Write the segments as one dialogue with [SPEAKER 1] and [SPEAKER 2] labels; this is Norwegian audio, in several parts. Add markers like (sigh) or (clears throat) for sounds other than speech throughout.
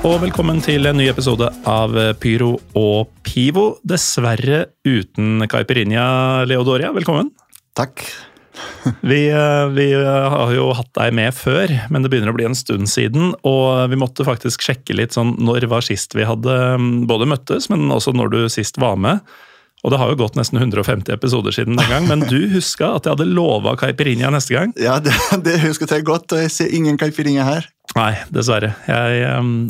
[SPEAKER 1] Og velkommen til en ny episode av Pyro og Pivo. Dessverre uten caipirinha, Leodoria. Velkommen.
[SPEAKER 2] Takk. (laughs)
[SPEAKER 1] Vi, eh, vi har jo hatt deg med før, men det begynner å bli en stund siden. Og vi måtte faktisk sjekke litt sånn når var sist vi hadde mm, både møttes, men også når du sist var med. Og det har jo gått nesten 150 episoder siden den gang, men du huska at jeg hadde lova caipirinha neste gang?
[SPEAKER 2] Ja, det, det husket jeg godt, og jeg ser ingen caipirinha her.
[SPEAKER 1] Nei, dessverre. Jeg,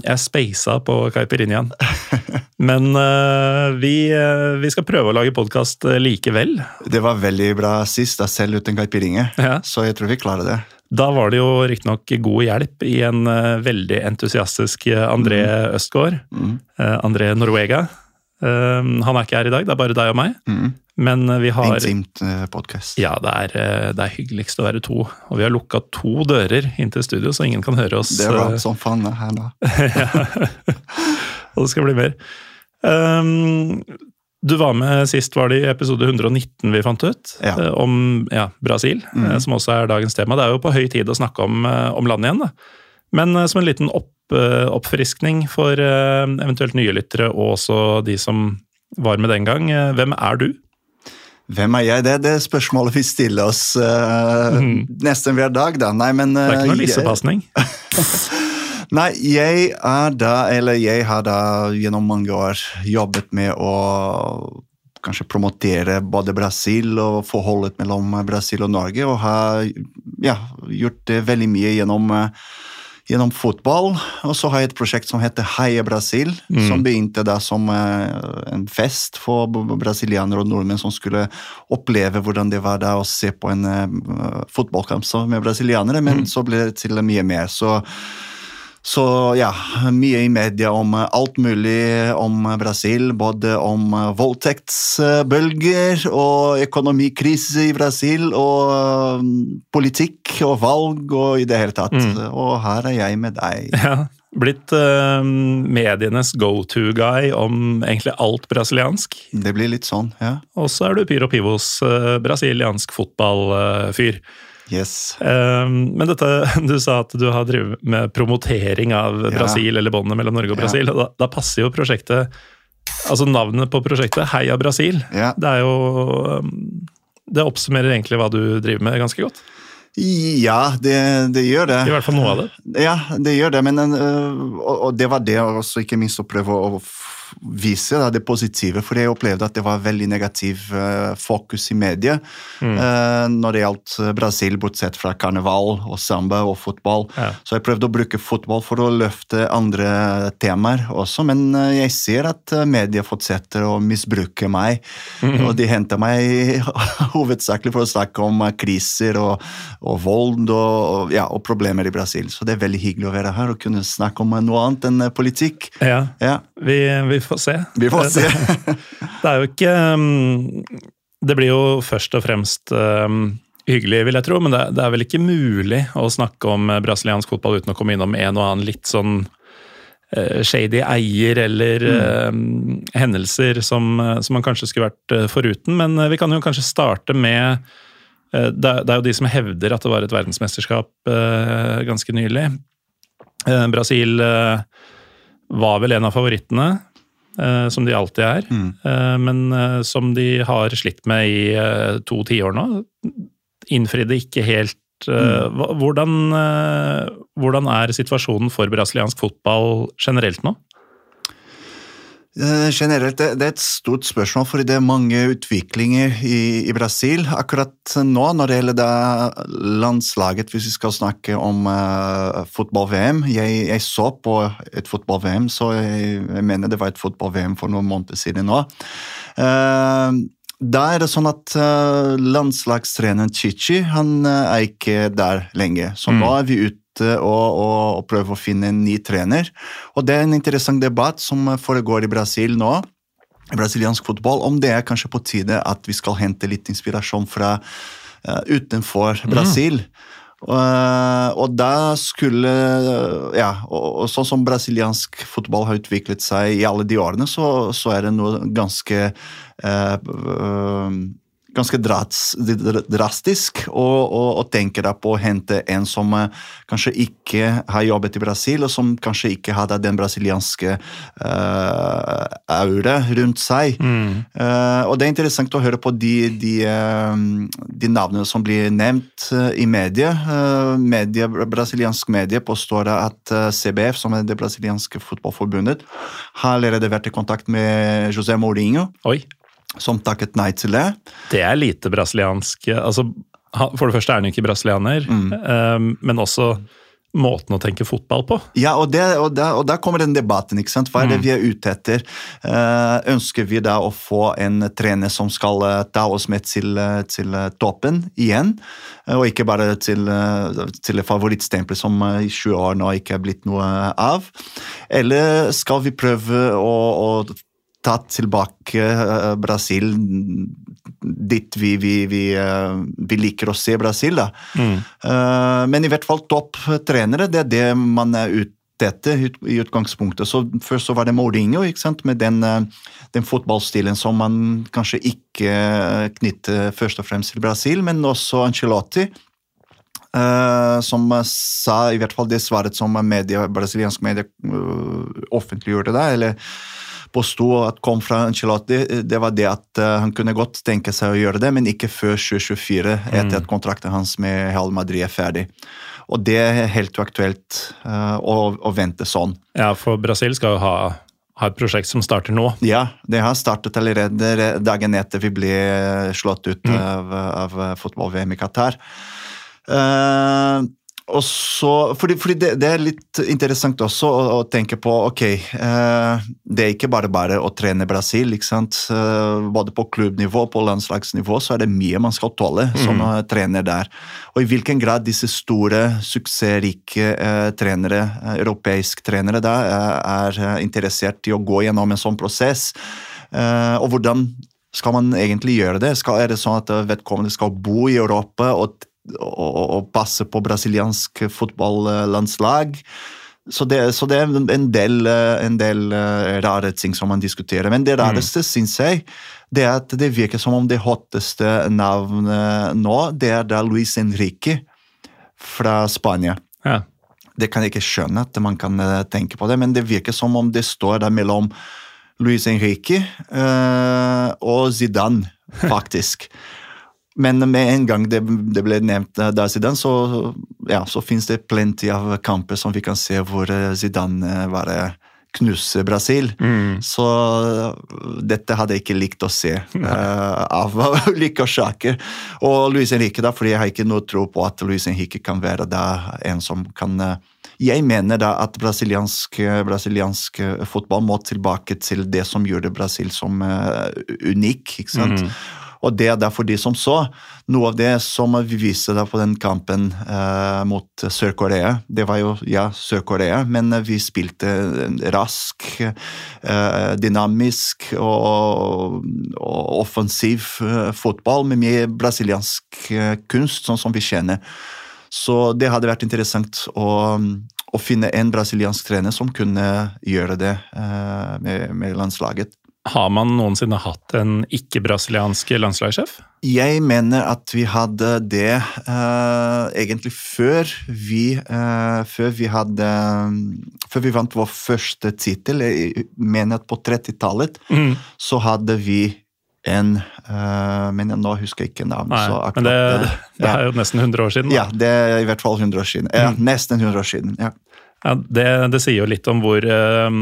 [SPEAKER 1] jeg speisa på caipirinhaen. (laughs) Men uh, vi, uh, vi skal prøve å lage podkast likevel.
[SPEAKER 2] Det var veldig bra sist, da, selv uten caipirinha.
[SPEAKER 1] Ja.
[SPEAKER 2] Så jeg tror vi klarer det.
[SPEAKER 1] Da var det jo riktignok god hjelp i en uh, veldig entusiastisk André André Østgaard.
[SPEAKER 2] Mm.
[SPEAKER 1] André Norvega. Uh, han er ikke her i dag, det er bare deg og meg.
[SPEAKER 2] Mm.
[SPEAKER 1] Men uh, vi har
[SPEAKER 2] Intimt uh, podkast.
[SPEAKER 1] Ja, det er, uh, det er hyggeligst å være to. Og vi har lukka to dører inn til studio, så ingen kan høre oss.
[SPEAKER 2] Det var
[SPEAKER 1] uh,
[SPEAKER 2] som faen her da. (laughs) (laughs)
[SPEAKER 1] og det skal bli mer. Um, du var med sist, var det i episode 119 vi fant ut,
[SPEAKER 2] Ja.
[SPEAKER 1] eh, om ja, Brasil, eh, som også er dagens tema. Det er jo på høy tid å snakke om, eh, om landet igjen, da. Men eh, som en liten opp, eh, oppfriskning for eh, eventuelt nye lyttere, og også de som var med den gang. Hvem er du?
[SPEAKER 2] Hvem er jeg? Det er det spørsmålet vi stiller oss uh, nesten hver dag, da. Nei, men
[SPEAKER 1] Det er ikke
[SPEAKER 2] uh,
[SPEAKER 1] noe lissepasning. (laughs)
[SPEAKER 2] Nei, jeg er da, eller jeg har da gjennom mange år jobbet med å kanskje promotere både Brasil og forholdet mellom Brasil og Norge, og har ja, gjort det veldig mye gjennom, eh, gjennom fotball. Og så har jeg et prosjekt som heter Heia Brasil, som begynte da som eh, en fest for brasilianere og nordmenn som skulle oppleve hvordan det var da å se på en eh, fotballkamp med brasilianere, men så ble det til mye mer. så så ja, mye i media om eh, alt mulig om eh, Brasil. Både om eh, voldtektsbølger og økonomikrise i Brasil og politikk og valg og i det hele tatt. Og her er jeg med deg. (laughs)
[SPEAKER 1] Ja, blitt uh, medienes go to-guy om egentlig alt brasiliansk.
[SPEAKER 2] Det blir litt sånn, ja.
[SPEAKER 1] Og så er du Pyro Pivos uh, brasiliansk fotballfyr.
[SPEAKER 2] Yes.
[SPEAKER 1] Um, men dette, (laughs) du sa at du har drevet med promotering av
[SPEAKER 2] Ja.
[SPEAKER 1] Brasil, eller båndet mellom Norge og
[SPEAKER 2] Ja.
[SPEAKER 1] Brasil. og da, da passer jo prosjektet Altså navnet på prosjektet, Heia Brasil,
[SPEAKER 2] Ja.
[SPEAKER 1] det er jo um, Det oppsummerer egentlig hva du driver med, ganske godt.
[SPEAKER 2] Ja, det, det gjør det.
[SPEAKER 1] I hvert fall noe av det.
[SPEAKER 2] Ja, det gjør det, men øh, og, og det var det også, ikke minst å prøve å vise da, det positive, for jeg opplevde at det var veldig negativ uh, fokus i media uh, når det gjaldt øh, Brasil, bortsett fra karneval og samba og fotball.
[SPEAKER 1] Ja.
[SPEAKER 2] Så jeg prøvde å bruke fotball for å løfte andre temaer også, men uh, jeg ser at media fortsetter å misbruke meg, og de henter meg (laughs) hovedsakelig for å snakke om kriser og, og vold og, og, ja, og problemer i Brasil. Så det er veldig hyggelig å være her og kunne snakke om noe annet enn politikk.
[SPEAKER 1] Ja,
[SPEAKER 2] Ja,
[SPEAKER 1] vi, vi får se.
[SPEAKER 2] vi får se. (laughs)
[SPEAKER 1] Det er jo ikke um, Det blir jo først og fremst um, hyggelig, vil jeg tro, men det, det er vel ikke mulig å snakke om eh, brasiliansk fotball uten å komme innom en og annen litt sånn eh, shady eier eller eh, hendelser som, som man kanskje skulle vært foruten. Men vi kan jo kanskje starte med uh, det, er- det er jo de som hevder at det var et verdensmesterskap uh, ganske nylig. Brasil var vel en av favorittene, som de alltid er. mm. men eh, som de har slitt med i eh, to tiår nå. Innfridde ikke helt mm. hvordan, eh, hvordan er situasjonen for brasiliansk fotball generelt nå?
[SPEAKER 2] Eh, generelt, det, det er et stort spørsmål, fordi det er mange utviklinger i, i Brasil. Akkurat nå, når det gjelder det landslaget, hvis vi skal snakke om uh, fotball-VM jeg, jeg, så på et fotball-VM, så jeg, jeg, mener det var et fotball-VM for noen måneder siden nå. Uh, da er det sånn at uh, landslagstreneren Chichi han er ikke der lenger. Så mm. nå er vi ute og, og, og, prøve å finne en ny trener. Og Det er en interessant debatt som foregår i Brasil nå. i Brasiliansk fotball, Om det er kanskje på tide at vi skal hente litt inspirasjon fra uh, utenfor mm. Brasil. Mm. Uh, og da skulle Ja, og, og, sånn som brasiliansk fotball har utviklet seg i alle de årene, så, så er det noe ganske uh, ganske drastisk å tenke deg på å hente en som eh, kanskje ikke har jobbet i Brasil, og som kanskje ikke hadde den brasilianske uh, aura rundt seg. Mm. Uh, og det er interessant å høre på de, de, uh, de navnene som blir nevnt i media. media brasiliansk medie påstår at CBF, som er det brasilianske fotballforbundet, har allerede vært i kontakt med José Mourinho.
[SPEAKER 1] Oi
[SPEAKER 2] som takket nei til det.
[SPEAKER 1] Det er lite brasiliansk. Altså, for det første er han ikke brasilianer, mm. um, men også måten å tenke fotball på.
[SPEAKER 2] Ja, og, det, og, der, og der kommer den debatten. ikke sant? Hva er det mm. vi er ute etter? Uh, ønsker vi da å få en trener som skal ta oss med til, til toppen igjen? og ikke bare til, til favorittstempelet som i 20 år nå ikke er blitt noe av? Eller skal vi prøve å, å tatt tilbake uh, Brasil dit vi, vi, vi, uh, vi, liker å se Brasil. Da. Mm. Uh, men i hvert fall topptrenere, det er det man er ute etter i utgangspunktet. Så Først så var det Mourinho med den, den, fotballstilen som man kanskje ikke knytter først og fremst til Brasil, men også Ancelotti. Uh, som sa, i hvert fall det svaret som media, brasiliansk medie uh, offentliggjorde da, eller påsto at kom fra Ancelotti, det var det at uh, han kunne godt tenke seg å gjøre det, men ikke før 2024, etter mm. at kontrakten hans med Real Madrid er ferdig. Og det er helt uaktuelt uh, å, å, vente sånn.
[SPEAKER 1] Ja, for Brasil skal jo ha, har et prosjekt som starter nå?
[SPEAKER 2] Ja, det har startet allerede dagen etter vi ble slått ut mm. av, av fotball-VM i Qatar. Uh, og så, fordi, fordi det, det, er litt interessant også å, å tenke på ok, eh, det er ikke bare bare å trene Brasil. ikke sant? Eh, både på klubbnivå på landslagsnivå så er det mye man skal tåle som mm. trener der. Og i hvilken grad disse store, suksessrike eh, trenere, eh, europeiske trenere, da, eh, er eh, interessert i å gå gjennom en sånn prosess. og hvordan skal man egentlig gjøre det? Skal, er det sånn at vedkommende skal bo i Europa og å, passe på brasiliansk fotballandslag. Så det, så det, er en del, en del uh, rare ting som man diskuterer. Men det rareste, mm. syns jeg, det er at det virker som om det hotteste navnet nå, det er da Luis Enrique fra Spania.
[SPEAKER 1] Ja.
[SPEAKER 2] Det kan jeg ikke skjønne at man kan uh, tenke på det, men det virker som om det står der mellom Luis Enrique øh, og Zidane, (laughs) faktisk. Men med en gang det, det ble nevnt da Zidane, så, ja, så finnes det plenty av kamper som vi kan se hvor eh, Zidane bare knuse Brasil. Mm. Så dette hadde jeg ikke likt å se uh, (laughs) av (laughs) ulike årsaker. Og Luis Henrique, da, fordi jeg har ikke noe tro på at Luis Henrique kan være da en som kan uh, jeg mener da at brasiliansk, brasiliansk, fotball må tilbake til det som gjorde Brasil som uh, unik. ikke sant? Mm. Og det er derfor de som så. Noe av det som vi viste da på den kampen eh, mot Sør-Korea, det var jo ja, Sør-Korea, men vi spilte rask, eh, dynamisk og, og offensiv eh, fotball med mye brasiliansk eh, kunst, sånn som vi kjenner. Så det hadde vært interessant å, å finne en brasiliansk trener som kunne gjøre det eh, med, med landslaget.
[SPEAKER 1] Har man noensinne hatt en ikke-brasiliansk landslagssjef?
[SPEAKER 2] Jeg mener at vi hadde det uh, egentlig før vi, uh, før vi hadde Før vi vant vår første tittel. Jeg mener at på 30-tallet mm. så hadde vi en uh, Men nå husker jeg ikke navnet.
[SPEAKER 1] Nei, men det, det, er jo nesten 100 år siden.
[SPEAKER 2] Da. Ja, det er i hvert fall 100 år siden. Ja, mm. Nesten 100 år siden. ja.
[SPEAKER 1] Ja, det, det sier jo litt om hvor, eh,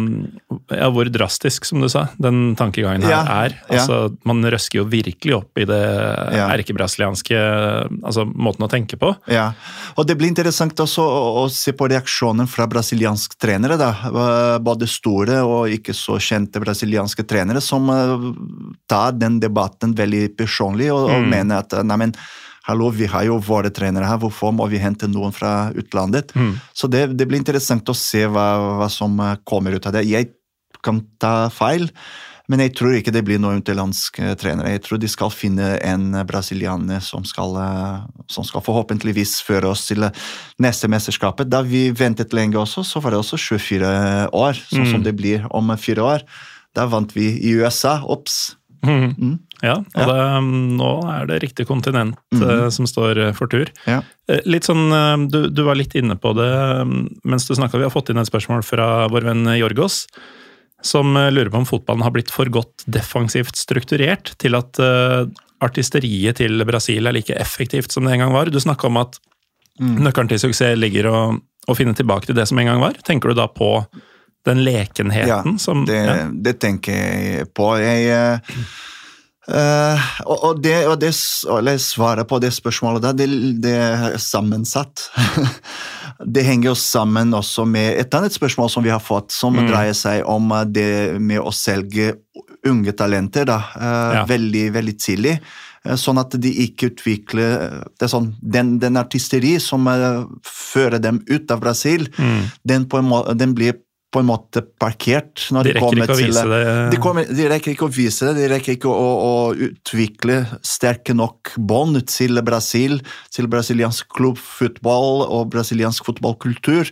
[SPEAKER 1] ja, hvor drastisk, som du sa, den tankegangen her
[SPEAKER 2] Ja,
[SPEAKER 1] er. Altså, Man røsker jo virkelig opp i det erkebrasilianske altså, måten å tenke på.
[SPEAKER 2] Ja, og det blir interessant også å, å se på reaksjonen fra brasilianske trenere. da. Både store og ikke så kjente brasilianske trenere som eh, tar den debatten veldig personlig og, og mener at nei, men hallo, vi har jo våre trenere her, hvorfor må vi hente noen fra utlandet? Så det, det blir interessant å se hva, hva som eh, kommer ut av det. Jeg kan ta feil. Men jeg tror ikke det blir noen utenlandske trenere. Jeg tror de skal finne en brasilianer som skal, eh, som skal forhåpentligvis føre oss til eh, neste mesterskapet. Da vi ventet lenge også, så var det også 24 år, sånn som det blir om fire år. Da vant vi i USA. Ops!
[SPEAKER 1] Ja, og Det, nå er det riktig kontinent eh, som står eh, for tur.
[SPEAKER 2] Ja.
[SPEAKER 1] Eh, Litt sånn, du, du var litt inne på det eh, mens du snakka. Vi har fått inn et spørsmål fra vår venn Jorgos, som lurer på om fotballen har blitt for godt defensivt strukturert til at artisteriet til Brasil er like effektivt som det en gang var. Du snakka om at nøkkelen til suksess ligger å, å finne tilbake til det som en gang var. Tenker du da på den lekenheten som
[SPEAKER 2] det,
[SPEAKER 1] ja.
[SPEAKER 2] det tenker jeg på. Jeg, eh, eh, og, og, det, og det svaret på det spørsmålet der, det, det er sammensatt. (laughs) det henger jo sammen også med et annet spørsmål som vi har fått, som
[SPEAKER 1] Mm.
[SPEAKER 2] dreier seg om eh, det med å selge unge talenter da, uh,
[SPEAKER 1] Ja.
[SPEAKER 2] veldig, veldig tidlig. Sånn at de ikke utvikler det er sånn, den, den artisteri som fører dem ut av Brasil,
[SPEAKER 1] Mm.
[SPEAKER 2] den, må, den blir på en måte parkert.
[SPEAKER 1] De rekker ikke å
[SPEAKER 2] til-
[SPEAKER 1] vise det.
[SPEAKER 2] De, kommer, de rekker ikke å vise det, de rekker ikke å, å utvikle sterke nok bånd til Brasil, til brasiliansk klubbfotball og brasiliansk fotballkultur.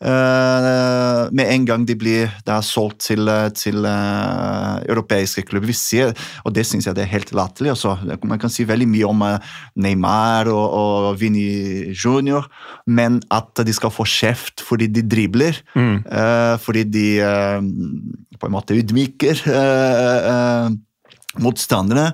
[SPEAKER 2] Eh, med en gang de blir da solgt til, til eh, europeiske klubber. Vi ser, og det syns jeg det er helt latterlig. Altså. Man kan si veldig mye om eh, Neymar og, og Vini Junior, men at de skal få kjeft fordi de dribler, eh, fordi de på en måte ydmyker motstanderne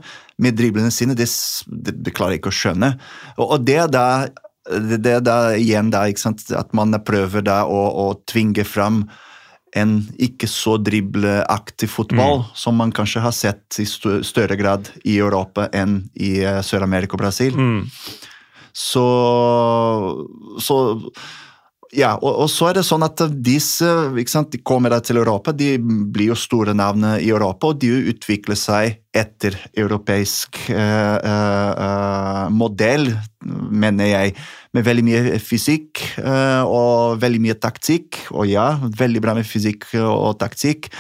[SPEAKER 2] med driblene sine, det, det, det klarer jeg ikke å skjønne. Og, og det er det det er igjen der, ikke sant, at man prøver da å, å tvinge fram en ikke så dribleaktig fotball, som man kanskje har sett i større grad i Europa enn i eh, Sør-Amerika og Brasil. Så, så ja, og, og så er det sånn at disse sant, de kommer til Europa, de blir jo store navn i Europa, og de utvikler seg etter europeisk eh, eh, eh, modell, mener jeg, med veldig mye fysikk eh, og veldig mye taktikk. Og ja, veldig bra med fysikk og taktikk,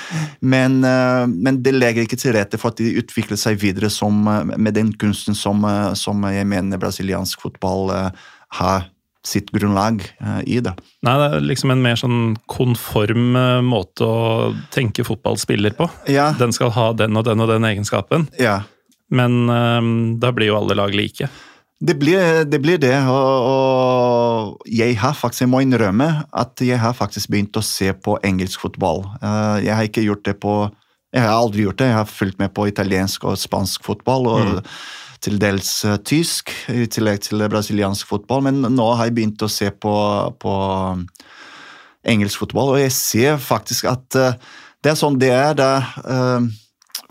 [SPEAKER 2] men, eh, men det legger ikke til rette for at de utvikler seg videre som, eh, med den kunsten som, eh, som jeg mener brasiliansk fotball eh, har sitt grunnlag eh, i det.
[SPEAKER 1] Nei, det er liksom en mer sånn konform eh, måte å tenke fotballspiller på.
[SPEAKER 2] Ja,
[SPEAKER 1] Den skal ha den og den og den egenskapen,
[SPEAKER 2] ja.
[SPEAKER 1] men um, da blir jo alle lag like.
[SPEAKER 2] Det blir det, blir det og, og jeg har faktisk, jeg må innrømme at jeg har faktisk begynt å se på engelsk fotball. Jeg har ikke gjort det på Jeg har aldri gjort det. Jeg har fulgt med på italiensk og spansk fotball. og til dels eh, tysk, i tillegg til brasiliansk fotball. Men nå har jeg begynt å se på, på engelsk fotball, og jeg ser faktisk at eh, det er sånn det er. Det er eh,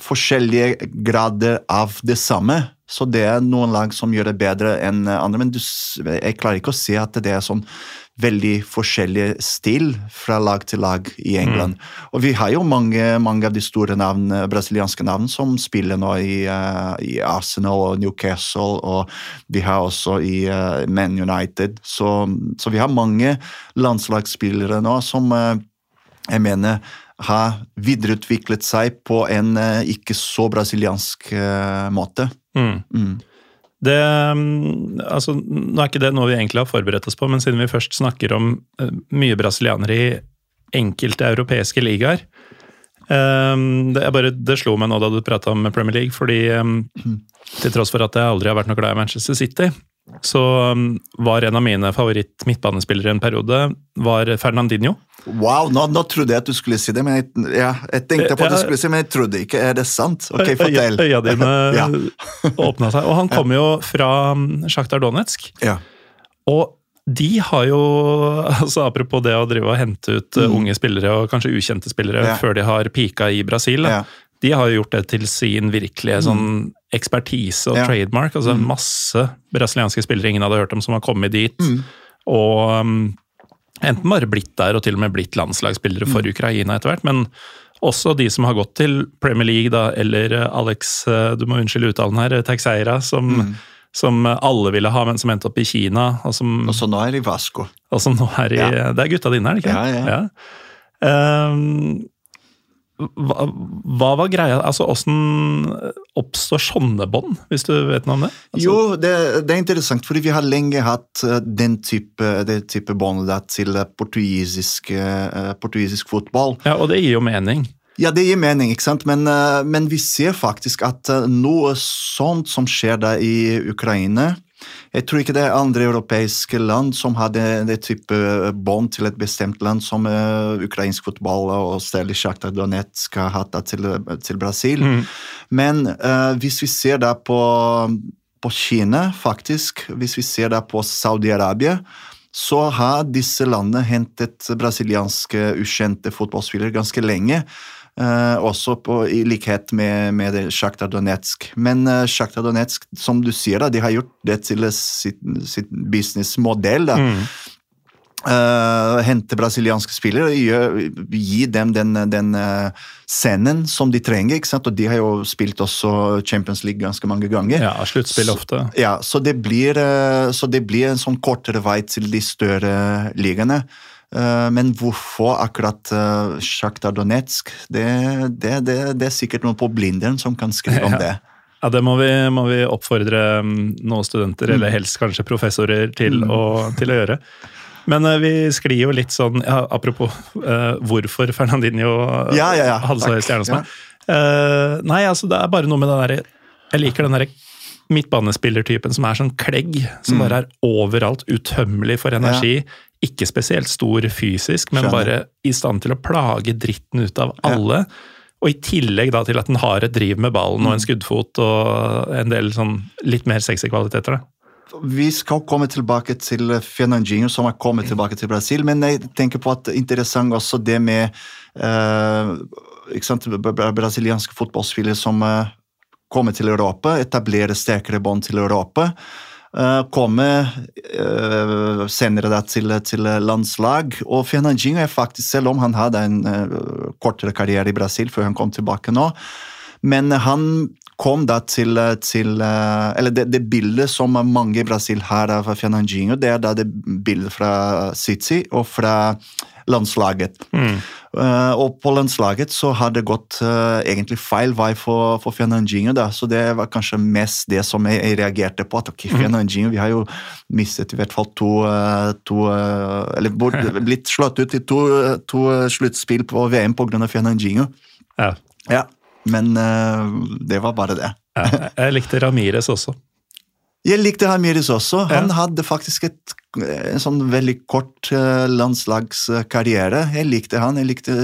[SPEAKER 2] forskjellige grader av det samme. Så det er noen lag som gjør det bedre enn andre, men du, jeg klarer ikke å se at det er sånn veldig forskjellige stil fra lag til lag i England. Og vi har jo mange, mange av de store navn, brasilianske navn som spiller nå i, uh, i Arsenal og Newcastle, og vi har også i uh, Man United. Så, så vi har mange landslagsspillere nå som uh, jeg mener har videreutviklet seg på en ikke så brasiliansk måte.
[SPEAKER 1] Mm. Det, mm, altså, nå er ikke det noe vi egentlig har forberedt oss på, men siden vi først snakker om eh, mye brasilianere i enkelte europeiske ligaer eh, det, bare, det slo meg nå da du prata om Premier League, fordi eh, til tross for at jeg aldri har vært noe glad i Manchester City, så mm, var en av mine favoritt-midtbanespillere en periode var Fernandinho.
[SPEAKER 2] Wow, nå, nå trodde jeg at du skulle si det, men jeg, ja, jeg tenkte på at du skulle si men jeg trodde ikke. Er det sant? Ok, fortell.
[SPEAKER 1] Øya dine (laughs)
[SPEAKER 2] Ja.
[SPEAKER 1] åpna seg. Og han kom jo fra mm, Sjaktar Donetsk.
[SPEAKER 2] Ja.
[SPEAKER 1] Og de har jo (laughs) altså Apropos det å drive og hente ut mm. unge spillere og kanskje ukjente spillere ja. før de har pika i Brasil. De har jo gjort det til sin virkelige sånn mm. Ekspertise og ja. trademark. altså mm. Masse brasilianske spillere ingen hadde hørt om, som har kommet dit. Mm. Og um, enten bare blitt der og til og med blitt landslagsspillere for mm. Ukraina etter hvert. men også de som har gått til Premier League, da, eller eh, Alex, eh, du må unnskylde uttalen her, Taxeira, som, mm. som, alle ville ha, men som endte opp i Kina. Og som,
[SPEAKER 2] også nå er i Vasco.
[SPEAKER 1] Og som nå er i, ja. Det er gutta dine, er det ikke?
[SPEAKER 2] Ja, ja.
[SPEAKER 1] ja. Um, hva, hva, var greia? Altså, Åssen oppstår sånne bånd, hvis du vet noe om det? Altså...
[SPEAKER 2] Jo, det, det, er interessant, fordi vi har lenge hatt eh, den type, det type bånd til portugisisk, uh, portugisisk fotball.
[SPEAKER 1] Ja, Og det gir jo mening.
[SPEAKER 2] Ja, det gir mening, ikke sant? Men, men vi ser faktisk at noe sånt som skjer da i Ukraina jeg tror ikke det er andre europeiske land som har det, det type bånd til et bestemt land som uh, ukrainsk fotball og særlig Sjakta Donetsk har hatt til, til Brasil. Mm. Men uh, hvis vi ser da på, på Kina, faktisk, hvis vi ser da på Saudi-Arabia så har disse landene hentet brasilianske ukjente fotballspillere ganske lenge. Uh, også på, i likhet med, med Sjakta Donetsk. Men uh, Sjakta Donetsk, som du sier, da, de har gjort det til sitt, sitt businessmodell. Mm. Uh, hente brasilianske spillere og gi dem den, den uh, scenen som de trenger. ikke sant? Og de har jo spilt også Champions League ganske mange ganger.
[SPEAKER 1] Ja, sluttspill ofte.
[SPEAKER 2] Så, ja, så det, blir, uh, så det blir en sånn kortere vei til de større ligaene. Eh, men hvorfor akkurat Sjakta Donetsk, det, det, det, det, er sikkert noen på Blindern som kan skrive om det.
[SPEAKER 1] Ja, Det må vi, må vi oppfordre mm, noen studenter, mm. eller helst kanskje professorer, til, mm. å, til å, gjøre. Men uh, vi sklir jo litt sånn ja, Apropos uh, hvorfor Fernandinho
[SPEAKER 2] ja, ja, ja.
[SPEAKER 1] hadde så høy stjerne uh, Nei, altså det er bare noe med den derre Jeg liker den derre midtbanespillertypen som er sånn klegg, som mm. bare er overalt, utømmelig for energi. Ikke spesielt stor fysisk, men Skjønner. bare i stand til å plage dritten ut av alle. Ja. Og i tillegg da til at den har et driv med ballen og en mm. skuddfot og en del sånn litt mer sexy kvaliteter. da.
[SPEAKER 2] Vi skal komme tilbake til Fernandinho, som har kommet tilbake til Brasil. Men jeg tenker på at det er interessant også det med uh, brasilianske fotballspillere som uh, kommer til Europa, etablere sterkere bånd til Europa. Eh, komme uh, senere til, til, landslag. Og Fernandinho er faktisk, selv om han hadde en uh, kortere karriere i Brasil før han kom tilbake nå, men han kom da til, til Eller det, det, bildet som mange i Brasil har av Fernandinho, det er da det bildet fra City og fra landslaget. Mm. Uh, og på landslaget så har det gått uh, egentlig feil vei for, for Fernandinho. Da. Så det var kanskje mest det som jeg, jeg reagerte på. at ok, mm. Fernandinho, Vi har jo mistet i hvert fall to, uh, to Eller (laughs) blitt slått ut i to, to sluttspill på VM pga. Fernandinho.
[SPEAKER 1] Ja.
[SPEAKER 2] ja. Men det var bare det.
[SPEAKER 1] ja, jeg likte Ramires også.
[SPEAKER 2] Jeg likte Ramires også. Han ja. hadde faktisk et, en sånn veldig kort uh, landslagskarriere. Jeg likte han. Jeg, likte,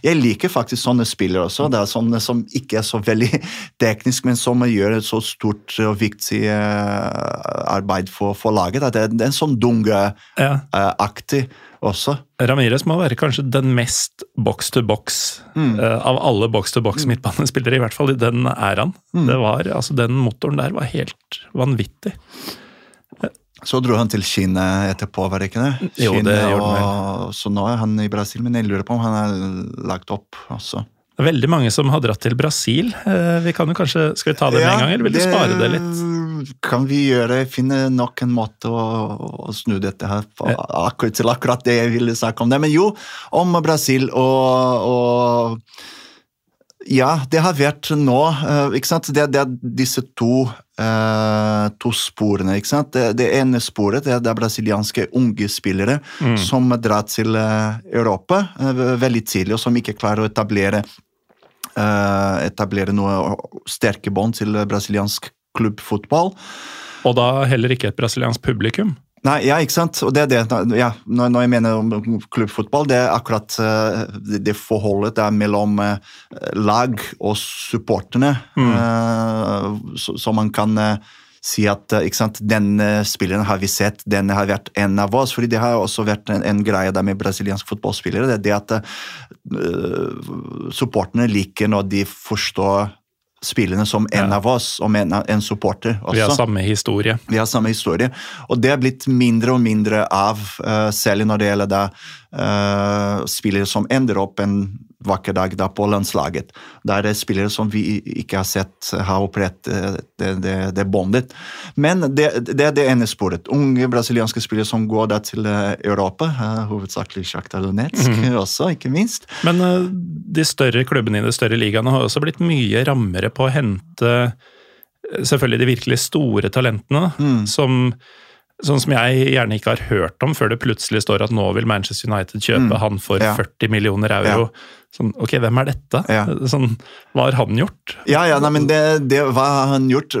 [SPEAKER 2] jeg, liker faktisk sånne spillere også. Det er sånne som ikke er så veldig (laughs) teknisk, men som gjør et så stort og viktig uh, arbeid for, for laget. Det er en sånn Dunge-aktig. Ja. Også.
[SPEAKER 1] Ramires må være kanskje den mest box to box mm. uh, av alle box to box midtbanespillere, i hvert fall i den æraen. Mm. Det var, altså Den motoren der var helt vanvittig.
[SPEAKER 2] Så dro han til Kina etterpå, var det ikke det?
[SPEAKER 1] Jo, Kine, det gjorde han.
[SPEAKER 2] Så nå er han i Brasil, men jeg lurer på om han er lagt opp også.
[SPEAKER 1] Det er veldig mange som har dratt til Brasil. Eh, vi kan jo kanskje, Skal vi ta det med ja, en gang, eller vil du spare det litt?
[SPEAKER 2] Kan vi gjøre. Finne nok en måte å, å snu dette her på, akkurat, til akkurat det jeg ville snakke om. det. Men jo, om Brasil og, og ja, det har vært nå eh, ikke sant? Det, det er disse to, uh, to sporene. ikke sant? Det, det ene sporet det er det brasilianske unge spillere mm. som drar til Europa uh, veldig tidlig, og som ikke klarer å etablere Eh, etablere noe sterke bånd til brasiliansk klubbfotball.
[SPEAKER 1] Og da heller ikke et brasiliansk publikum?
[SPEAKER 2] Nei, ja, ikke sant. Og det er det, ja, når jeg mener om klubbfotball, det er akkurat uh, det forholdet der mellom uh, lag og supporterne. Mm. Så, man kan si at eh, sant, denne spilleren har vi sett, denne har vært en av oss. fordi det har også vært en, en greie der med brasilianske fotballspillere. Det er det at uh, supporterne liker når de forstår spillerne som en
[SPEAKER 1] Ja.
[SPEAKER 2] av oss, som en, en supporter også.
[SPEAKER 1] Vi har samme historie.
[SPEAKER 2] Vi har samme historie. Og det er blitt mindre og mindre av, uh, særlig når det gjelder da, uh, spillere som ender opp en vakker dag da på landslaget. Der er det spillere som vi ikke har sett har operert uh, det, det, det båndet. Men det, det er det ene sporet. Unge brasilianske spillere som går da til uh, Europa, uh, hovedsakelig Shakhtar Donetsk også, ikke minst.
[SPEAKER 1] Men eh, de større klubbene i de større ligaene har også blitt mye rammere på å hente eh, selvfølgelig de virkelig store talentene, som Sånn som jeg gjerne ikke har hørt om før det plutselig står at nå vil Manchester United kjøpe han for
[SPEAKER 2] Ja.
[SPEAKER 1] 40 millioner euro. Sånn, ok, hvem er dette?
[SPEAKER 2] Ja.
[SPEAKER 1] Sånn, hva har han gjort?
[SPEAKER 2] Ja, ja, nei, men det, det hva har han gjort?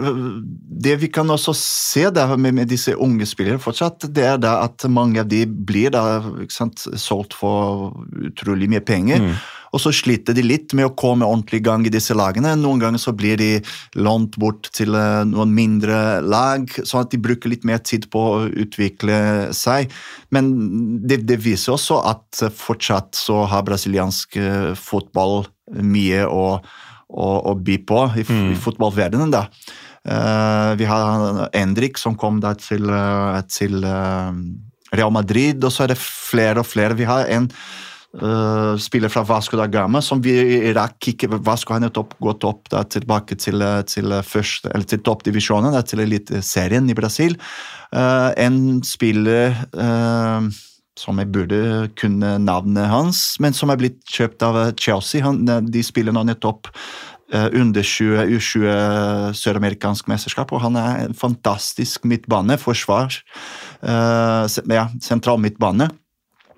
[SPEAKER 2] Det vi kan også se der med, med disse unge spillere fortsatt, det er da at mange av de blir da, sant, solgt for utrolig mye penger. Og så sliter de litt med å komme ordentlig i gang i disse lagene. Noen ganger så blir de lånt bort til eh, noen mindre lag, sånn at de bruker litt mer tid på å utvikle seg. Men det, det viser også at fortsatt så har brasiliansk eh, fotball mye å, å, å by på i, mm. i fotballverdenen. da. Uh, vi har Endrik som kom da til, til uh, Real Madrid, og så er det flere og flere. Vi har en eh, spiller fra Vasco da Gama som vi rakk ikke Vasco har nettopp gått opp da, tilbake til, eh, til, første, eller til toppdivisjonen, da, til eliteserien i Brasil. Uh, en spiller uh, som jeg burde kunne navnet hans, men som er blitt kjøpt av eh, Chelsea. Han, de spiller nå nettopp eh, under 20 U20 søramerikansk mesterskap, og han er en fantastisk midtbane, forsvar. eh, ja, sentral midtbane.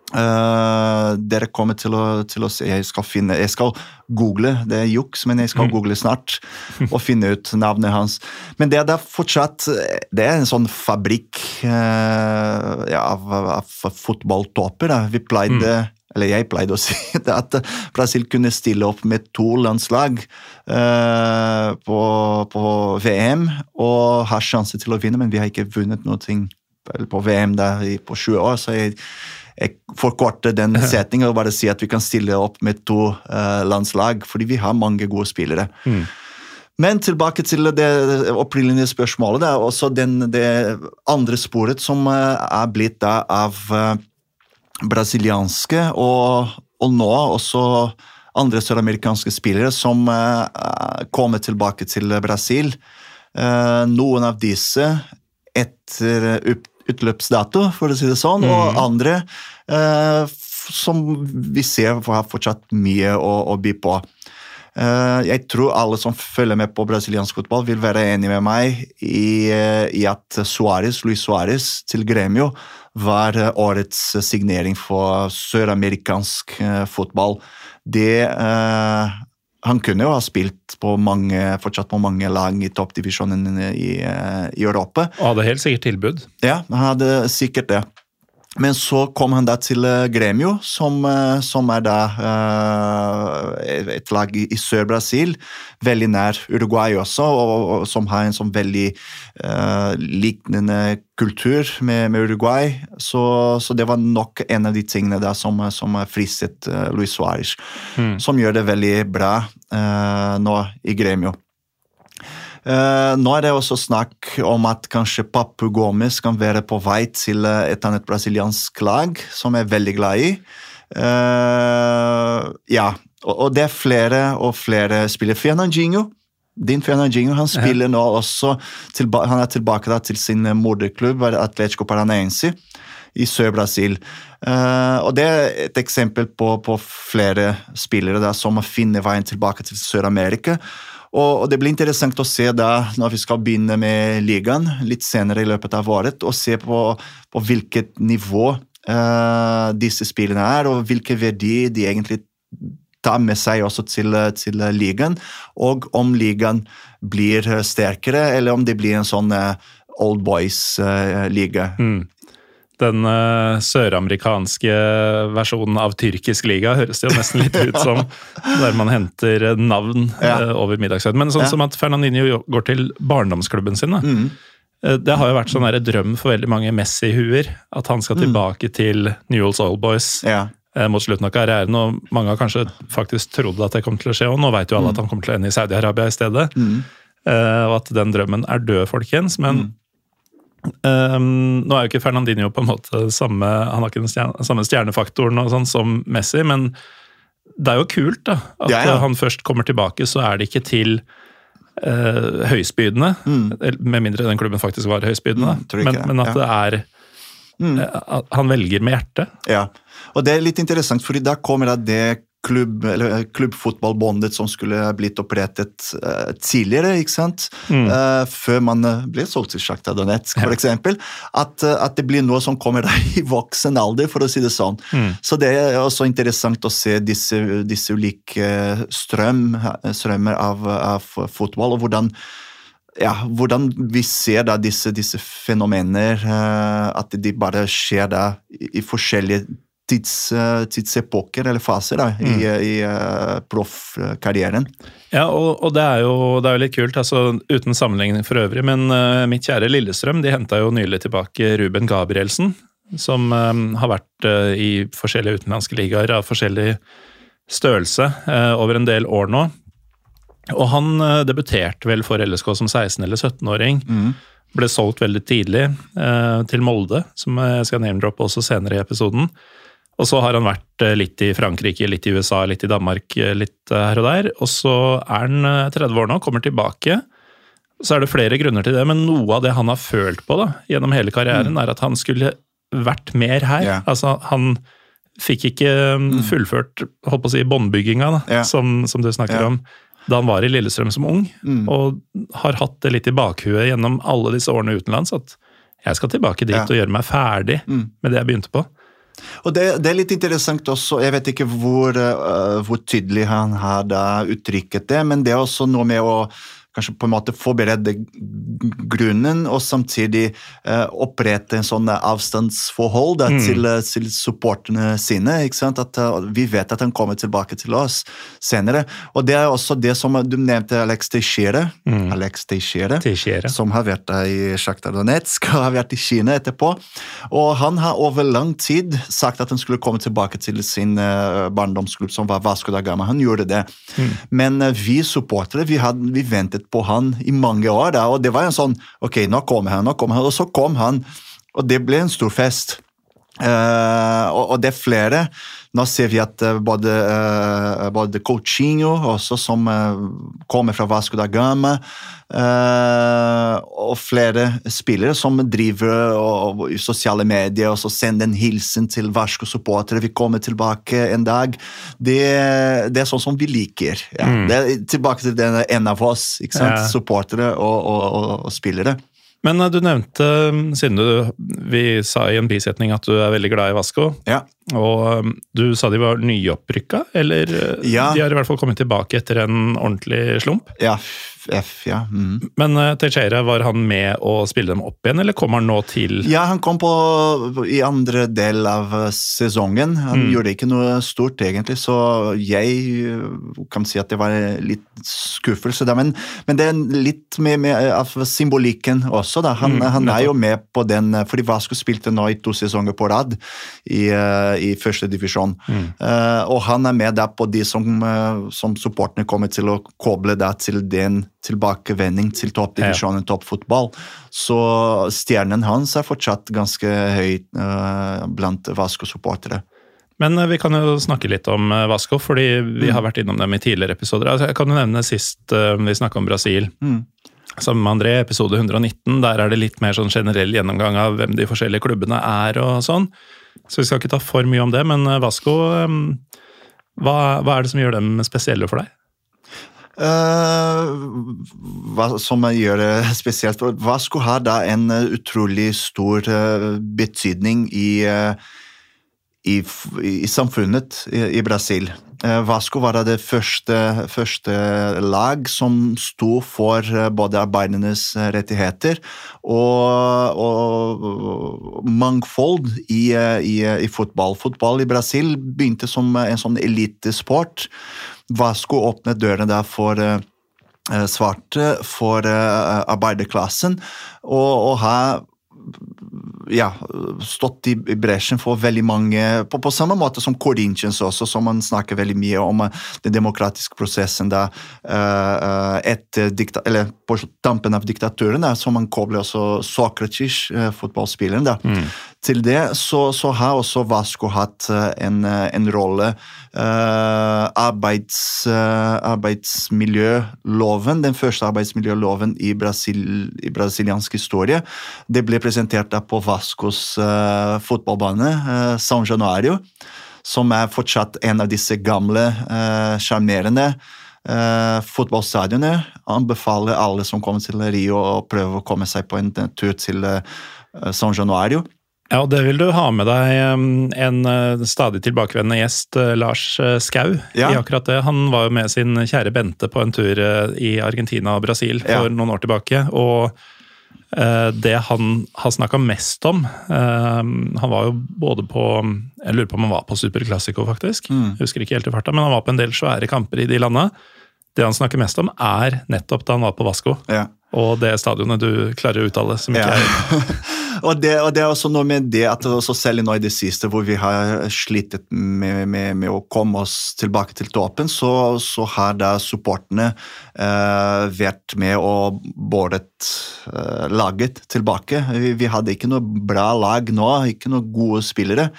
[SPEAKER 2] Eh, dere kommer til å, til å se Jeg skal finne Jeg skal google, det er juks, men jeg skal google snart (laughs) og finne ut navnet hans. Men det er da fortsatt Det er en sånn fabrikk uh, ja, av, av fotballtopper. da. Vi pleide eller jeg pleide å (laughs) si det at Brasil kunne stille opp med to landslag uh, på, på VM og har sjanse til å vinne, men vi har ikke vunnet noe på VM der på 20 år. så jeg jeg forkorter den setningen og bare sier at vi kan stille opp med to uh, landslag, fordi vi har mange gode spillere. Men tilbake til det opprinnelige spørsmålet. Det er også den, det andre sporet som uh, er blitt da av uh, brasilianske og, og nå også andre søramerikanske spillere som kommer tilbake til Brasil. Noen av disse etter utløpsdato, for å si det sånn, og andre eh, som vi ser har fortsatt mye å, å by på. Eh, jeg tror alle som følger med på brasiliansk fotball, vil være enig med meg i, i at Suárez, Luis Suárez til Gremio var eh, årets signering for søramerikansk eh, fotball. Det eh, Han kunne jo ha spilt på mange, fortsatt på mange lag i toppdivisjonen i, eh, i Europa.
[SPEAKER 1] Og hadde helt sikkert tilbud.
[SPEAKER 2] Ja, han hadde sikkert det. Men så kom han da til eh, Gremio, som, eh, som er da eh, et lag i, i Sør-Brasil, veldig nær Uruguay også, og, og som har en sånn veldig eh, liknende kultur med, med Uruguay. Så, så det var nok en av de tingene da som, som fristet uh, Luis Suárez, som gjør det veldig bra eh, nå i Gremio. Eh, nå er det også snakk om at kanskje Papu Gomes kan være på vei til eh, et annet brasiliansk lag, som jeg er veldig glad i. Eh, ja, og, det er flere og flere spillere. Fernandinho, din Fernandinho, han spiller nå også Han er tilbake da til sin moderklubb, Atletico Paranaense, i Sør-Brasil. Uh, og det er et eksempel på, på flere spillere da, som finner veien tilbake til Sør-Amerika. Og, Det blir interessant å se da, når vi skal begynne med ligaen litt senere i løpet av året, og se på, på hvilket nivå uh, disse spillene er, og hvilke verdi de egentlig tar med seg også til, til ligaen, og om ligaen blir sterkere, eller om det blir en sånn uh, old boys-liga.
[SPEAKER 1] Den uh, søramerikanske versjonen av tyrkisk liga høres det jo nesten litt ut som, (laughs) der man henter navn
[SPEAKER 2] Ja.
[SPEAKER 1] uh, over middagshøyden. Men sånn
[SPEAKER 2] Ja.
[SPEAKER 1] som at Fernandinho går til barndomsklubben sin. Da. Uh, Det har jo vært sånn der drøm for veldig mange Messi-huer. At han skal tilbake til Newells Old Boys
[SPEAKER 2] Ja.
[SPEAKER 1] mot slutten av karrieren. Og mange har kanskje faktisk trodd at det kommer til å skje, og nå vet jo alle at han kommer til å ende i Saudi-Arabia i stedet. Eh, og at den drømmen er død, folkens. Men eh, nå er jo ikke Fernandinho på en måte samme Han har ikke den stjerne, samme stjernefaktoren og sånn som Messi, men det er jo kult da, at
[SPEAKER 2] Ja, ja.
[SPEAKER 1] eh, han først kommer tilbake, så er det ikke til uh, høyspydende. Mm. Med mindre den klubben faktisk var høyspydende.
[SPEAKER 2] Mm,
[SPEAKER 1] men, men at det er Mm. at Han velger med hjertet.
[SPEAKER 2] Ja, og det er litt interessant, fordi da kommer det klubb, eller eh, klubbfotballbåndet som skulle blitt opprettet uh, tidligere, ikke sant? Eh, før man ble solgt til Sjakta Donetsk, eksempel. At, at det blir noe som kommer i voksen alder, for å si det sånn. Så det er også interessant å se disse, disse ulike strøm, strømmer av, av fotball, og hvordan ja, hvordan vi ser da disse, disse fenomener, at de bare skjer da i, i forskjellige tids, eh, tidsepoker eller faser da, i, i eh, proffkarrieren.
[SPEAKER 1] Ja, og, og det, er jo, det er jo litt kult, altså uten sammenligning for øvrig, men uh, mitt kjære Lillestrøm de henta jo nylig tilbake Ruben Gabrielsen, som eh, har vært i forskjellige utenlandske ligaer av forskjellig størrelse over en del år nå. Og han debuterte vel for LSK som 16- eller 17-åring. Ble solgt veldig tidlig eh, til Molde, som jeg skal name-droppe også senere i episoden. Og så har han vært eh, litt i Frankrike, litt i USA, litt i Danmark, eh, litt eh, her og der. Og så er han eh, 30 år nå, kommer tilbake. Så er det flere grunner til det, men noe av det han har følt på da, gjennom hele karrieren, er at han skulle vært mer her.
[SPEAKER 2] Yeah.
[SPEAKER 1] Altså, han fikk ikke mm, fullført holdt på å si, båndbygginga,
[SPEAKER 2] yeah.
[SPEAKER 1] Som, som du snakker
[SPEAKER 2] yeah.
[SPEAKER 1] om, da han var i Lillestrøm som ung. Og har hatt det litt i bakhuet gjennom alle disse årene utenlands, at jeg skal tilbake dit og gjøre meg ferdig med det jeg begynte på.
[SPEAKER 2] Og det, det er litt interessant også, jeg vet ikke hvor, uh, hvor tydelig han har uttrykket det, men det er også noe med å kanskje på en måte forberede grunnen, og samtidig eh, opprette en sånn avstandsforhold da, til, eh, til supporterne sine. ikke sant? At uh, Vi vet at han kommer tilbake til oss senere. Og det er også det som du nevnte, Alex Teixeira. Alex Teixeira
[SPEAKER 1] Teixeira.
[SPEAKER 2] som har vært der i Sjaktar Donetsk og har vært i Kina etterpå. Og han har over lang tid sagt at han skulle komme tilbake til sin uh, barndomsklubb, som var Vasco da Gama. Han gjorde det. Men uh, vi supportere vi, hadde, vi ventet på han i mange år, da, og det var en sånn Ok, nå kommer han, nå kommer han. Og så kom han, og det ble en stor fest. Eh, og, og det er flere. Nå ser vi at eh, både, uh, både Coutinho, også som kommer fra Vasco da Gama, og flere spillere som driver og, og, i sosiale medier og så sender en hilsen til Vasco-supportere. Vi kommer tilbake en dag. Det, det er sånn som vi liker. Ja. Er tilbake til den en av oss. ikke sant?
[SPEAKER 1] Ja.
[SPEAKER 2] Supportere og, og spillere.
[SPEAKER 1] Men eh, du nevnte, siden du, vi sa i en bisetning at du er veldig glad i Vasco,
[SPEAKER 2] Ja.
[SPEAKER 1] Og eh, du sa de var nyopprykka, eller eh,
[SPEAKER 2] Ja.
[SPEAKER 1] de har i hvert fall kommet tilbake etter en ordentlig slump?
[SPEAKER 2] Ja, F, ja. Mm.
[SPEAKER 1] Men uh, Teixeira, var han med å spille dem opp igjen, eller kom han nå til
[SPEAKER 2] Ja, han kom på i andre del av eh, sesongen. Han gjorde ikke noe stort, egentlig, så jeg kan si at det var litt skuffelse. Da. Men, men det er litt med, med av symbolikken også. Da. Han, han er jo med på den Fordi Vasco spilte nå i to sesonger på rad i, i første divisjon. Eh, og han er med der på de som, uh, som supporterne kommer til å koble der til den tilbakevending til toppdivisjonen, toppfotball. Så stjernen hans er fortsatt ganske høy uh, blant Vasco-supportere.
[SPEAKER 1] Men vi kan jo snakke litt om Vasco, fordi vi har vært innom dem i tidligere episoder. Altså, jeg kan jo nevne sist vi snakka om Brasil. Sammen med André, episode 119. Der er det litt mer sånn generell gjennomgang av hvem de forskjellige klubbene er og sånn. Så vi skal ikke ta for mye om det, men eh, Vasco eh, hva, hva er det som gjør dem spesielle for deg?
[SPEAKER 2] Uh, hva som gjør det spesielt Vasco har da en utrolig stor betydning i, eh, i, i samfunnet i, i Brasil. Eh, Vasco var det første, første lag som sto for eh, både arbeidernes eh, rettigheter og, og mangfold i, i, fotball. Fotball i Brasil begynte som en sånn elitesport. Vasco åpnet dørene der for, svarte for arbeiderklassen, og, og har ja, stått i bresjen for veldig mange På, på samme måte som Corinthians også, som man snakker veldig mye om eh, den demokratiske prosessen da, eh, eh, etter dikta, eller på tampen av diktaturen, da, som man kobler også Sokratis, eh, fotballspilleren, da. Til det så, så har også Vasco hatt eh, en, eh, en rolle. Uh, arbeids, uh, arbeidsmiljøloven, den første arbeidsmiljøloven i, Brasil, i brasiliansk historie, det ble presentert på Vascos uh, fotballbane, San Januario, som er fortsatt en av disse gamle, sjarmerende Uh, fotballstadionet Anbefaler alle som kommer til Rio å prøve å komme seg på en tur til San Januario.
[SPEAKER 1] Ja, og det vil du ha med deg en uh, stadig tilbakevendende gjest, uh, Lars uh, Skau,
[SPEAKER 2] Ja.
[SPEAKER 1] i akkurat det. Han var jo med sin kjære Bente på en tur i Argentina og Brasil for
[SPEAKER 2] Ja.
[SPEAKER 1] noen år tilbake. Og det han har snakka mest om Han var jo både på Jeg lurer på om han var på Super Classico, faktisk.
[SPEAKER 2] Mm.
[SPEAKER 1] Husker ikke helt i farta, men han var på en del svære kamper i de landa. Det han snakker mest om, er nettopp da han var på Vasco.
[SPEAKER 2] Ja.
[SPEAKER 1] Og det stadionet du klarer å uttale, som ikke
[SPEAKER 2] Ja.
[SPEAKER 1] er (laughs)
[SPEAKER 2] og, det, og det er også noe med det at selv nå i det siste, hvor vi har slitt med, med, med å komme oss tilbake til toppen, så, så har da supportene eh, vært med og båret eh, laget tilbake. Vi, vi hadde ikke noe bra lag nå, ikke noen gode spillere.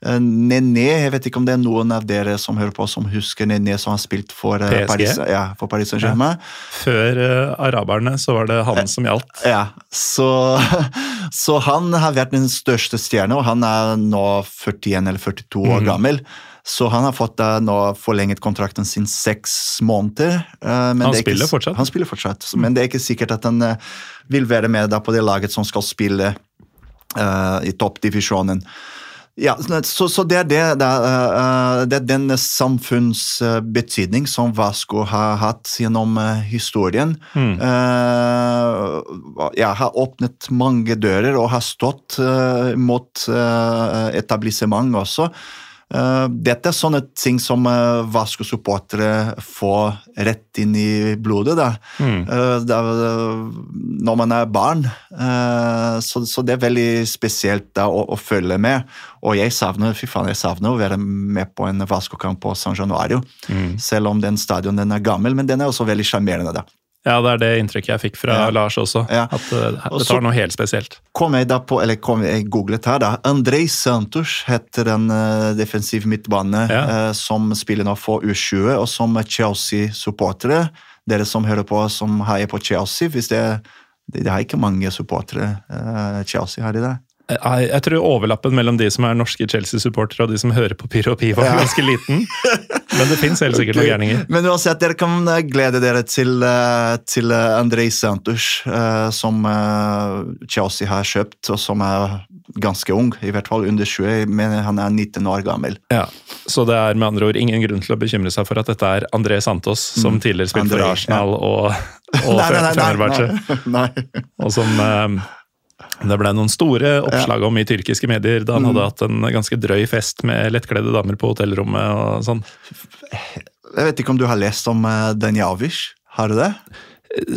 [SPEAKER 2] Eh, Nené, jeg vet ikke om det er noen av dere som hører på som husker Nené som har spilt for eh,
[SPEAKER 1] PSG?
[SPEAKER 2] Paris, ja, for Paris Saint-Germain.
[SPEAKER 1] Før uh, araberne så var det han som gjaldt.
[SPEAKER 2] Ja, så, (laughs) så han har vært den største stjerne, og han er nå 41 eller 42 år gammel. Så han har fått da nå forlenget kontrakten sin seks måneder. men
[SPEAKER 1] Han
[SPEAKER 2] det er ikke-
[SPEAKER 1] spiller fortsatt?
[SPEAKER 2] Han spiller fortsatt, så- men det er ikke sikkert at han vil være med på det laget som skal spille uh, i toppdivisjonen. Ja, så, så det, er det, det, er, eh, det er den samfunnsbetydning som Vasco har hatt gjennom eh, historien. Eh, ja, har åpnet mange dører og har stått eh, mot eh, etablissement også. Eh, dette er sånne ting som uh, Vasco-supportere får rett inn i blodet. Da. Mm. da, når man er barn. Eh, så, så det er veldig spesielt da, å, å følge med. Og jeg savner fy faen, jeg savner å være med på en Vasco-kamp på San Januario. Selv om den stadion den er gammel, men den er også veldig sjarmerende.
[SPEAKER 1] Ja, det er det inntrykket jeg fikk fra
[SPEAKER 2] Ja.
[SPEAKER 1] Lars også.
[SPEAKER 2] Ja.
[SPEAKER 1] At uh, det tar noe helt spesielt.
[SPEAKER 2] kom jeg da på, eller kom jeg googlet her da, Andrej Santos heter den uh, defensiv midtbane
[SPEAKER 1] Ja.
[SPEAKER 2] eh, som spiller nå for U20, og som Chelsea-supportere, dere som hører på som heier på Chelsea, hvis det, det, det er ikke mange supportere eh, Chelsea har i det.
[SPEAKER 1] Jeg, jeg tror overlappen mellom de som er norske Chelsea-supportere og de som hører på Pyro og er er ganske liten. Men det fins helt sikkert noen gærninger.
[SPEAKER 2] Men uansett, dere kan eh, glede dere til, eh, til eh, Andrej Santos, eh, som eh, Chelsea har kjøpt, og som er ganske ung, i hvert fall under 20, men han er 19 år gammel.
[SPEAKER 1] Ja, Så det er med andre ord ingen grunn til å bekymre seg for at dette er André Santos, som tidligere spilte for
[SPEAKER 2] Arsenal
[SPEAKER 1] Arsenal og, og (laughs) nei,
[SPEAKER 2] nei, (laughs) nei.
[SPEAKER 1] Og som eh, det ble noen store oppslag om i tyrkiske medier da han
[SPEAKER 2] Mm.
[SPEAKER 1] hadde hatt en ganske drøy fest med lettkledde damer på hotellrommet og sånn.
[SPEAKER 2] Jeg vet ikke om du har lest om uh, Har du det?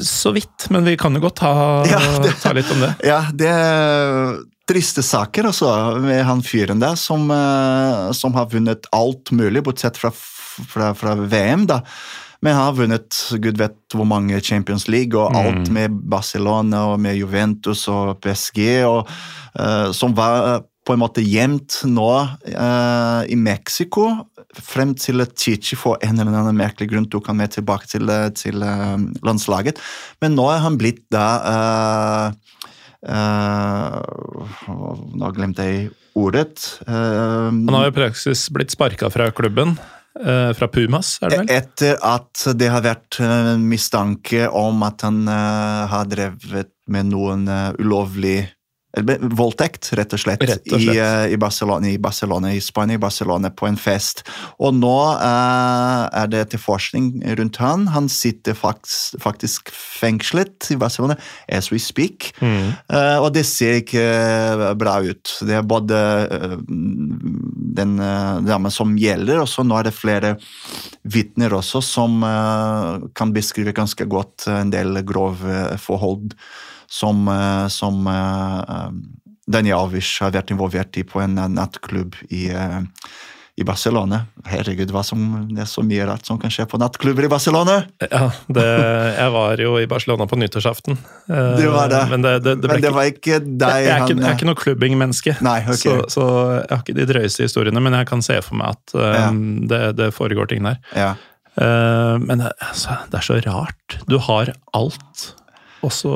[SPEAKER 1] Så vidt, men vi kan jo godt ta,
[SPEAKER 2] Ja, det-
[SPEAKER 1] ta litt om det. (laughs)
[SPEAKER 2] Ja, det er triste saker også med han fyren der, som, eh, som har vunnet alt mulig, bortsett fra, fra, fra VM. da. Men han har vunnet gud vet hvor mange Champions League og alt med Barcelona og med Juventus og PSG, og, uh, som var på en måte gjemt nå uh, i Mexico, frem til Chichi for en eller annen merkelig grunn tok han med tilbake til, eh, til uh, landslaget. Men nå er han blitt da eh, eh, Nå glemte jeg ordet. Eh,
[SPEAKER 1] Han har i praksis blitt sparka fra klubben. Eh, Fra Pumas, er det vel?
[SPEAKER 2] Etter at det har vært eh, mistanke om at han eh, har drevet med noen ulovlig voldtekt, rett og slett,
[SPEAKER 1] Rett og slett.
[SPEAKER 2] I, eh, i, Barcelona, i Barcelona, i Spania, i Barcelona, på en fest. Og nå uh, er det etterforskning rundt han. Han sitter faktisk, faktisk fengslet i Barcelona as we speak.
[SPEAKER 1] Mm.
[SPEAKER 2] uh, og det ser ikke bra ut. Det er både uh, den damen som gjelder, og så nå er det flere vitner også som kan beskrive ganske godt en del grove forhold som, eh, som eh, Daniel Alves har vært involvert i på en nattklubb i, i Barcelona. Herregud, hva som, det er så mye rart som kan skje på nattklubber i Barcelona!
[SPEAKER 1] Ja, det, jeg var jo i Barcelona på nyttårsaften.
[SPEAKER 2] Det var det.
[SPEAKER 1] Men det, det, det,
[SPEAKER 2] Men det var ikke deg
[SPEAKER 1] jeg, er ikke, jeg er ikke noe klubbingmenneske,
[SPEAKER 2] Nei, ok.
[SPEAKER 1] så, så jeg har ikke de drøyeste historiene, men jeg kan se for meg at eh,
[SPEAKER 2] Ja.
[SPEAKER 1] det, det foregår ting der.
[SPEAKER 2] Ja.
[SPEAKER 1] Eh, men altså, det er så rart. Du har alt, og så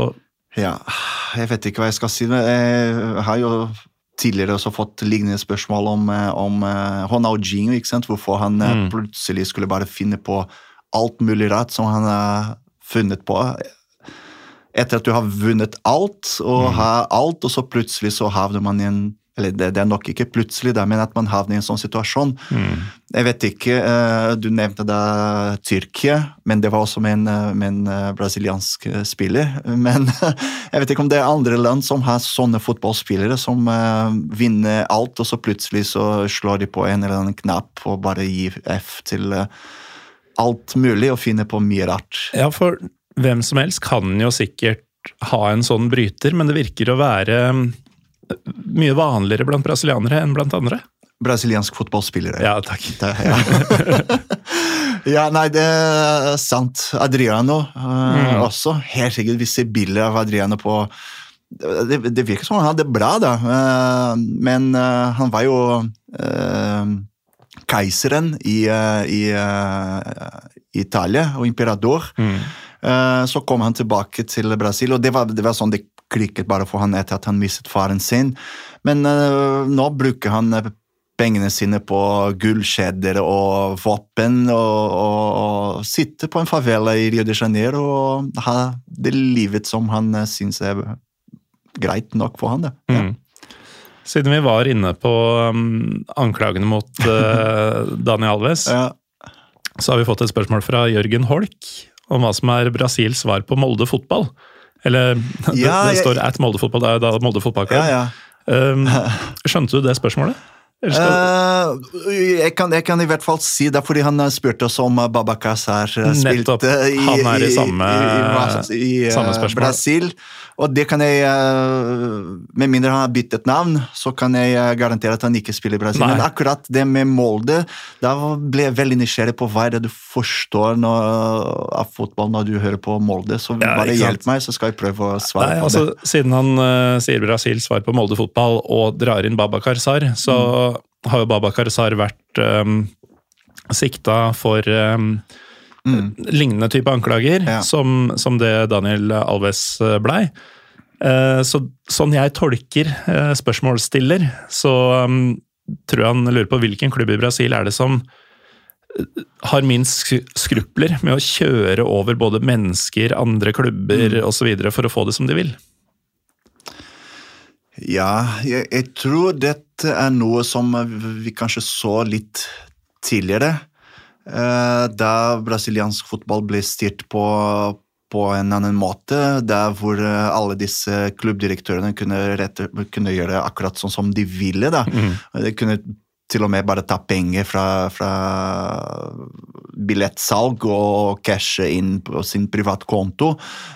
[SPEAKER 2] Ja, jeg vet ikke hva jeg skal si. Jeg har jo tidligere også fått lignende spørsmål om, eh, om eh, Ronaldinho. ikke sant? Hvorfor han eh,
[SPEAKER 1] Mm.
[SPEAKER 2] plutselig skulle bare finne på alt mulig rart som han har funnet på. Etter at du har vunnet alt, og har alt, og så plutselig så havner man i en eller det, det er nok ikke plutselig, da, men at man havner i en sånn situasjon. Jeg vet ikke, eh, Du nevnte da Tyrkia, men det var også med en, eh, med en eh, brasiliansk spiller. (laughs) Men (laughs) jeg vet ikke om det er andre land som har sånne fotballspillere som vinner alt, og så plutselig så slår de på en eller annen knapp og bare gir F til alt mulig og finner på mye rart.
[SPEAKER 1] Ja, for hvem som helst kan jo sikkert ha en sånn bryter, men det virker å være mm, mye vanligere blant brasilianere enn blant andre.
[SPEAKER 2] Brasiliansk fotballspillere.
[SPEAKER 1] Ja, takk.
[SPEAKER 2] Det, ja. (laughs) ja, nei, det er sant. Adriano eh, også. Herregud, vi ser bilder av Adriano på det, det virker som han hadde det bra, da. Eh, men eh, han var jo uh, keiseren i, eh, i eh, Italia, og imperador. Eh, så kom han tilbake til Brasil, og det var, det var sånn det klikket bare for han etter at han mistet faren sin. Men uh, nå bruker han eh, pengene sine på gullskjeder og våpen, og, og, og sitter på en favela i Rio de Janeiro og ha det livet som han uh, syns er greit nok for han. Ja.
[SPEAKER 1] Mm. Siden vi var inne på um, anklagene mot (laughs) uh, Dani Alves,
[SPEAKER 2] Ja.
[SPEAKER 1] så har vi fått et spørsmål fra Jørgen Holk om hva som er Brasils svar på Molde fotball. Eller (laughs) det,
[SPEAKER 2] Ja,
[SPEAKER 1] det står at Molde fotball, det er da Molde fotballklubb.
[SPEAKER 2] Ja, ja.
[SPEAKER 1] Um, (laughs) skjønte du det spørsmålet? Skal,
[SPEAKER 2] Eh, jeg, kan, jeg kan i hvert fall si det, fordi han eh, spurte oss om eh, Babacar Sarr eh, spilte i,
[SPEAKER 1] Han er i samme-
[SPEAKER 2] i, i, i
[SPEAKER 1] samme.
[SPEAKER 2] Brasil. Og det kan jeg Med mindre han har byttet navn, så kan jeg garantere at han ikke spiller i Brasil.
[SPEAKER 1] Nei.
[SPEAKER 2] Men akkurat det med Molde, da ble jeg veldig nysgjerrig på hva er det du forstår når, av fotball når du hører på Molde. Så
[SPEAKER 1] Ja,
[SPEAKER 2] bare hjelp meg, så skal jeg prøve å svare
[SPEAKER 1] Nei,
[SPEAKER 2] på
[SPEAKER 1] altså,
[SPEAKER 2] det.
[SPEAKER 1] Siden han sier Brasils svar på Molde fotball og drar inn Babakar Sar, så har jo Babakar Sar vært um, sikta for um, lignende type anklager
[SPEAKER 2] Ja.
[SPEAKER 1] som, som det Daniel Alves eh, blei. Uh, så, sånn jeg tolker uh, spørsmålsstiller, så um, tror jeg han lurer på hvilken klubb i Brasil er det som har minst skrupler med å kjøre over både mennesker, andre klubber og osv. for å få det som de vil.
[SPEAKER 2] Ja, jeg, jeg tror dette er noe som vi kanskje så litt tidligere. eh, Da brasiliansk fotball ble styrt på, på en annen måte. Der hvor eh, alle disse klubbdirektørene kunne, rette, kunne gjøre akkurat sånn som de ville. da. De kunne til og med bare ta penger fra, fra billettsalg og cashe inn på sin privatkonto.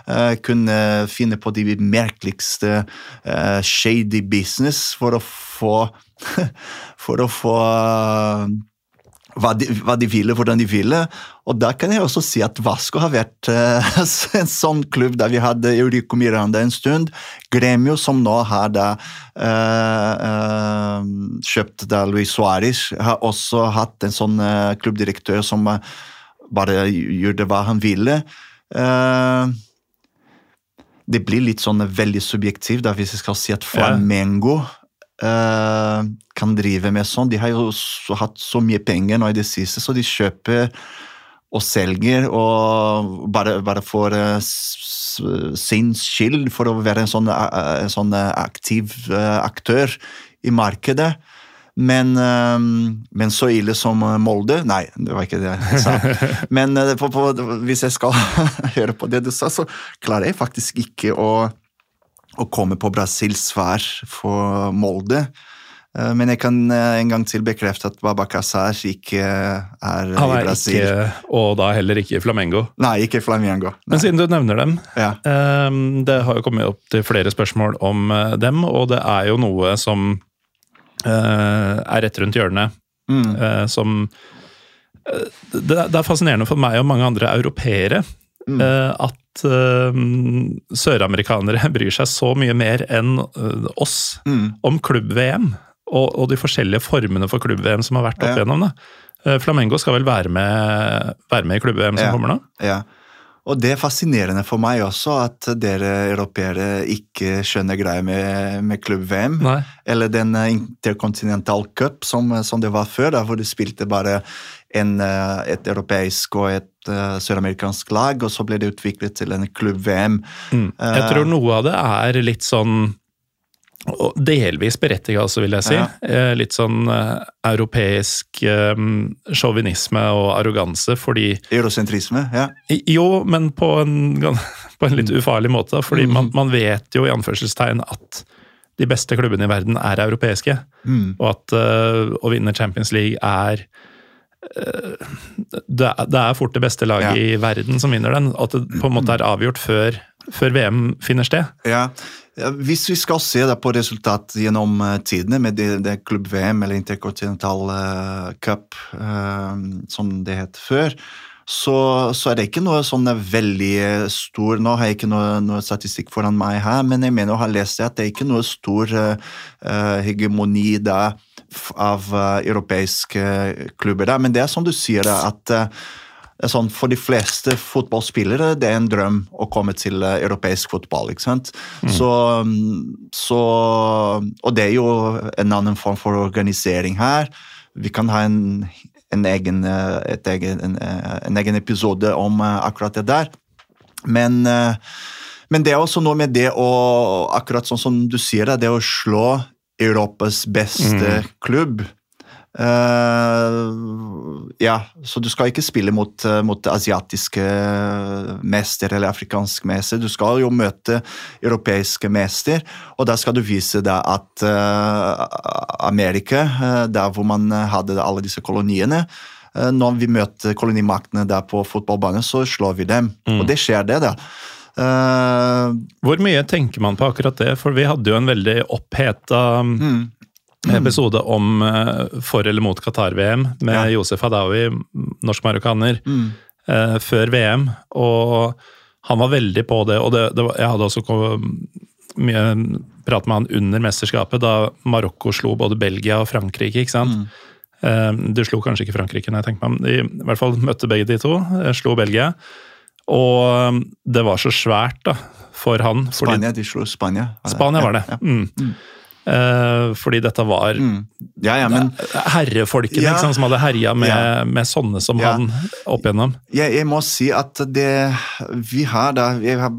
[SPEAKER 2] Uh, kunne finne på de merkeligste uh, shady business for å få (laughs) For å få eh, hva de, hva de ville, hvordan de ville. Og da kan jeg også si at Vasco har vært uh, (laughs) en sånn klubb der vi hadde Eurico Miranda en stund. Gremio, som nå har da uh, uh, kjøpt da Luis Suárez, har også hatt en sånn klubbdirektør som bare gjorde hva han ville. Det blir litt sånn veldig subjektivt da, hvis jeg skal si at Flamengo eh, kan drive med sånn. De har jo så, hatt så mye penger nå i det siste, så de kjøper og selger og bare, bare for uh, sin skyld, for å være en sånn, uh, en sånn eh, aktiv eh, aktør i markedet. Men, eh, men så ille som eh, Molde Nei, det var ikke det jeg sa. (laughs) Men eh, på, på, hvis jeg skal (laughs) høre på det du sa, så klarer jeg faktisk ikke å, å komme på Brasils svar for Molde. Eh, Men jeg kan eh, en gang til bekrefte at Babacazar ikke er
[SPEAKER 1] Han
[SPEAKER 2] i
[SPEAKER 1] er
[SPEAKER 2] Brasil.
[SPEAKER 1] ikke, og da heller ikke i Flamengo.
[SPEAKER 2] Nei, ikke Flamengo. Nei.
[SPEAKER 1] Men siden du nevner dem,
[SPEAKER 2] Ja.
[SPEAKER 1] det har jo kommet opp til flere spørsmål om eh, dem, og det er jo noe som eh, er rett rundt hjørnet,
[SPEAKER 2] Mm.
[SPEAKER 1] eh, som eh, det, det er fascinerende for meg og mange andre europeere
[SPEAKER 2] Mm.
[SPEAKER 1] eh, at uh, søramerikanere (laughs) bryr seg så mye mer enn eh, oss
[SPEAKER 2] Mm.
[SPEAKER 1] om klubb-VM. Og, og de forskjellige formene for klubb-VM som har vært opp
[SPEAKER 2] Ja.
[SPEAKER 1] igjennom. Da. Eh, Flamengo skal vel være med, være med i klubb-VM som
[SPEAKER 2] Ja.
[SPEAKER 1] kommer nå?
[SPEAKER 2] Ja. Og det er fascinerende for meg også at dere europeere ikke skjønner greia med, med klubb-VM. Eller den Intercontinental Cup som, som det var før, da, hvor de spilte bare en, et europeisk og et eh, søramerikansk lag, og så ble det utviklet til en klubb-VM.
[SPEAKER 1] Mm. Jeg tror noe av det er litt sånn og Delvis berettiget også, vil jeg si.
[SPEAKER 2] Ja.
[SPEAKER 1] Eh, Litt sånn eh, europeisk sjåvinisme um, og arroganse, fordi
[SPEAKER 2] Eurosentrisme, ja.
[SPEAKER 1] Jo, men på en, (laughs) på en litt ufarlig måte. Fordi man, man vet jo i anførselstegn at de beste klubbene i verden er europeiske.
[SPEAKER 2] Mm.
[SPEAKER 1] Og at uh, å vinne Champions League er det, er- fort det beste laget
[SPEAKER 2] Ja.
[SPEAKER 1] i verden som vinner den. At det på en måte er avgjort før, før VM finner sted.
[SPEAKER 2] Ja, Hvis vi skal se på resultat gjennom eh, tidene med det, det klubb-VM eller Intercontinental eh, Cup, eh, som det het før, så, så er det ikke noe sånn veldig stor Nå har jeg ikke noe, noe statistikk foran meg her, men jeg mener å ha lest det at det er ikke noe stor eh, hegemoni der av eh, europeiske klubber der. Men det er som du sier, at eh, sånn, For de fleste fotballspillere det er en drøm å komme til eh, europeisk fotball. ikke sant? Så, mm, så, og det er jo en annen form for organisering her. Vi kan ha en, en, egen, egen, en, en egen episode om akkurat det der. Men, men det er også noe med det å Akkurat sånn som du sier, det å slå Europas beste klubb. Uh, ja, så du skal ikke spille mot, eh, mot asiatiske mester eller afrikansk mester. Du skal jo møte europeiske mester, og da skal du vise deg at uh, Amerika, uh, der hvor man hadde alle disse koloniene Når vi møter kolonimaktene der på fotballbanen, så slår vi dem. Og det skjer, det, da. Eh,
[SPEAKER 1] Hvor mye tenker man på akkurat det? For vi hadde jo en veldig oppheta
[SPEAKER 2] mm,
[SPEAKER 1] episode om eh, for eller mot Qatar-VM med
[SPEAKER 2] Ja.
[SPEAKER 1] Josef Hadaoui, norsk-marokkaner,
[SPEAKER 2] mm,
[SPEAKER 1] eh, før VM. Og han var veldig på det, og det, det var, jeg hadde også mye prat med han under mesterskapet, da Marokko slo både Belgia og Frankrike. ikke sant? Eh, Du slo kanskje ikke Frankrike, jeg tenker meg. De i hvert fall møtte begge de to. Slo Belgia. Og eh, det var så svært da, for han. fordi-
[SPEAKER 2] Spania, de slo Spania.
[SPEAKER 1] Spania var det.
[SPEAKER 2] Ja, ja.
[SPEAKER 1] Mm. Uh, fordi dette var
[SPEAKER 2] Mm. Ja, ja, men
[SPEAKER 1] herrefolkene
[SPEAKER 2] Ja.
[SPEAKER 1] liksom, som hadde herja med, med sånne som han opp igjennom.
[SPEAKER 2] jeg, jeg må si at det Vi har da Jeg har,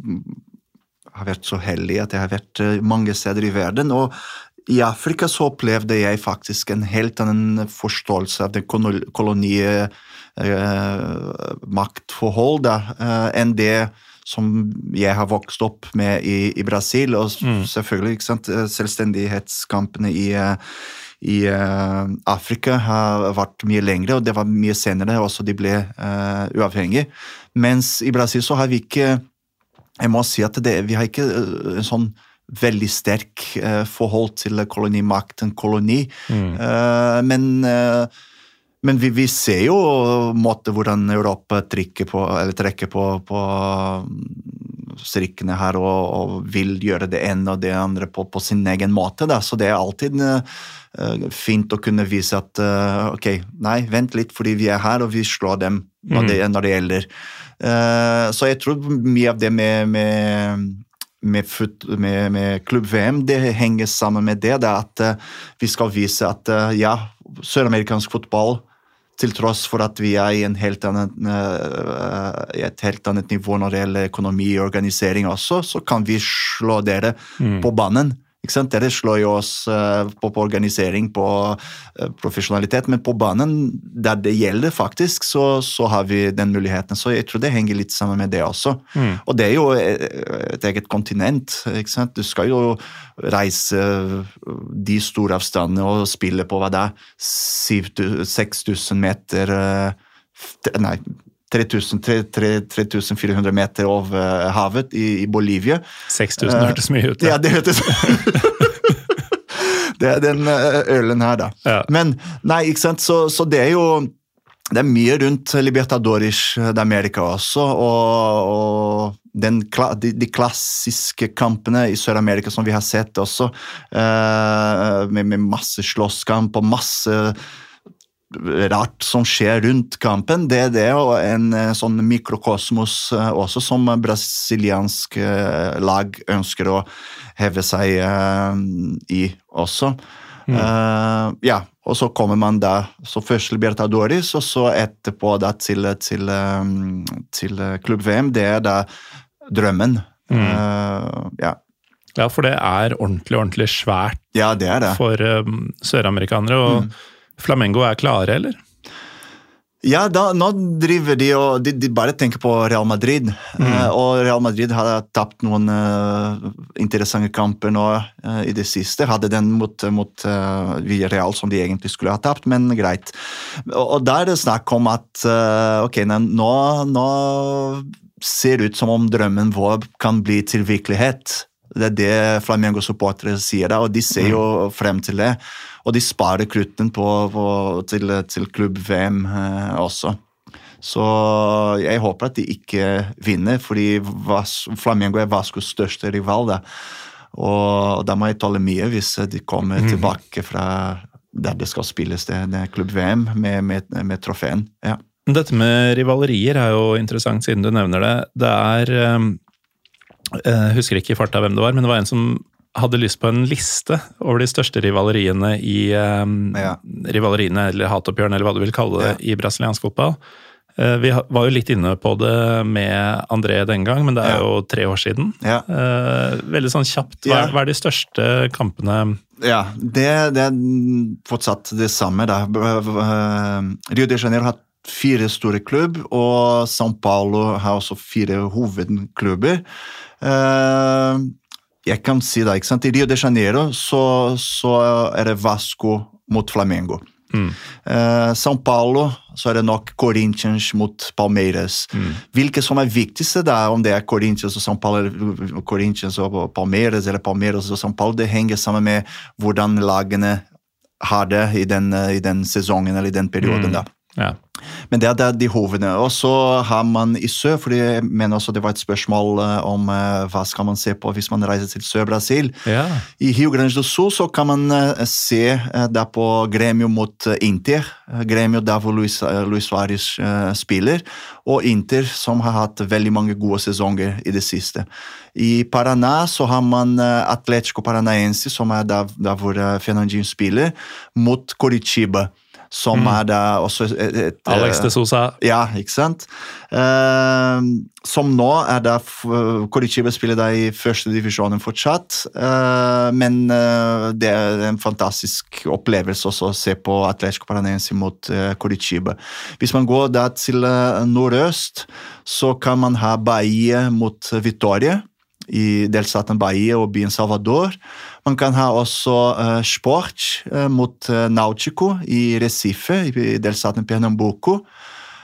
[SPEAKER 2] har vært så heldig at jeg har vært eh, mange steder i verden. og i Afrika så opplevde jeg faktisk en helt annen forståelse av det koloni- eh, eh, enn det som jeg har vokst opp med i, i Brasil. Og mm. selvfølgelig ikke sant, eh, selvstendighetskampene i, eh, i uh, Afrika har vært mye lengre, og det var mye senere også de ble uh, uavhengige. Mens i Brasil så har vi ikke Jeg må si at det, vi har ikke uh, en sånn veldig sterk eh, forhold til kolonimakt, en koloni. Eh, men eh, men vi, vi ser jo måte hvordan Europa på, eller trekker på, på mm, strikkene her og, og vil gjøre det ene og det andre på, på sin egen måte. Da. Så det er alltid uh, fint å kunne vise at uh, ok, nei, vent litt, fordi vi er her og vi slår dem når, det, når det gjelder. Uh, så jeg tror mye av det med, med med, med, med klubb-VM, det henger sammen med det. det er at uh, vi skal vise at uh, ja, søramerikansk fotball, til tross for at vi er i, en helt annen, eh, et helt annet nivå når det gjelder økonomi og organisering også, så kan vi slå dere på banen. Dere slår jo oss eh, på, på organisering, på eh, profesjonalitet, men på banen, der det gjelder faktisk, så, så har vi den muligheten. Så jeg tror det henger litt sammen med det også.
[SPEAKER 1] Mm.
[SPEAKER 2] Og det er jo eh, et eget kontinent. ikke sant? Du skal jo reise de store avstandene og spille på hva det er, 6000 meter Nei. 3000, 3400 meter over havet i, i Bolivia.
[SPEAKER 1] 6000
[SPEAKER 2] Eh,
[SPEAKER 1] hørtes mye ut.
[SPEAKER 2] Ja, det hørtes (laughs) Det er den eh, ølen her, da.
[SPEAKER 1] Ja.
[SPEAKER 2] Men nei, ikke sant, så, så det er jo det er mye rundt Libertadores de America også, og, og den, de, de klassiske kampene i Sør-Amerika som vi har sett også, eh, med, med masse slåsskamp og masse rart som skjer rundt kampen. Det, det er jo en eh, sånn mikrokosmos eh, også som brasiliansk eh, lag ønsker å heve seg i også. Eh, ja, og så kommer man da så først Libertadores, og så etterpå da til, til, til klubb-VM. Det er da drømmen. Eh, ja.
[SPEAKER 1] Ja, for det er ordentlig, ordentlig svært
[SPEAKER 2] ja, det er det.
[SPEAKER 1] for um, søramerikanere. Og
[SPEAKER 2] Mm.
[SPEAKER 1] Flamengo er klare, eller?
[SPEAKER 2] Ja, da, nå driver de og de, de bare tenker på Real Madrid. Eh, og Real Madrid har tapt noen uh, interessante kamper nå uh, i det siste. Hadde den mot, mot uh, Villarreal som de egentlig skulle ha tapt, men greit. Og, og da er det snakk om at ok, nå, nå ser det ut som om drømmen vår kan bli til virkelighet. Det er det Flamengo-supportere sier, da, og de ser jo frem til det. Og de sparer krutten på, på, til, til klubb-VM eh, også. Så jeg håper at de ikke vinner, fordi Vas Flamengo er Vascos største rival. Da. Og da må jeg tåle mye hvis de kommer tilbake fra der det skal spilles, det, det klubb-VM, med, med, med trofeen. Ja.
[SPEAKER 1] Dette med rivalerier er jo interessant, siden du nevner det. Det er Jeg husker ikke i farta hvem det var, men det var en som hadde lyst på en liste over de største rivaleriene i um,
[SPEAKER 2] Ja.
[SPEAKER 1] Rivaleriene, eller hatoppgjørene, eller hva du vil kalle det,
[SPEAKER 2] Ja.
[SPEAKER 1] i brasiliansk fotball. Eh, Vi var jo litt inne på det med André den gang, men det er
[SPEAKER 2] Ja.
[SPEAKER 1] jo tre år siden. Eh, Veldig sånn kjapt. Hva er, hva er de største kampene
[SPEAKER 2] Ja, det, det er fortsatt det samme. Da. B- Rio de Janeiro har fire store klubb, og São Paulo har også fire hovedklubber. Eh, Jeg kan si det, ikke sant? I Rio de Janeiro så, så er det Vasco mot Flamengo. Eh, São Paulo så er det nok Corinthians mot Palmeiras. Hvilke som er viktigste, da, om det er Corinthians og São Paulo, eller Corinthians og Palmeiras, eller Palmeiras og São Paulo, det henger sammen med hvordan lagene har det i den, i den sesongen eller i den perioden. da.
[SPEAKER 1] Ja.
[SPEAKER 2] Men det er da de hovedene. Og så har man i sør, for jeg mener også det var et spørsmål eh, om eh, hva skal man se på hvis man reiser til Sør-Brasil.
[SPEAKER 1] ja.
[SPEAKER 2] I Rio Grande do Sul så kan man eh, se der på Gremio mot Inter. Gremio Grêmio der hvor Luis, Luis Suárez spiller, og Inter som har hatt veldig mange gode sesonger i det siste. I Paraná så har man Atletico Atlético Paranaense, som er der, der hvor Fernandinho spiller, mot Coritiba. Som er da også et, et,
[SPEAKER 1] Alex de Sosa.
[SPEAKER 2] ja, ikke sant? Uh, som nå er da Coritiba spiller da i første divisjonen fortsatt. Uh, men uh, det er en fantastisk opplevelse også å se på Atletico Paranense mot uh, Coritiba. Hvis man går da til eh, nordøst, så kan man ha Bahia mot Vitoria i delstaten Bahia og byen Salvador. Man kan ha også uh, sport uh, mot uh, Nautico i Recife i delstaten Pernambuco.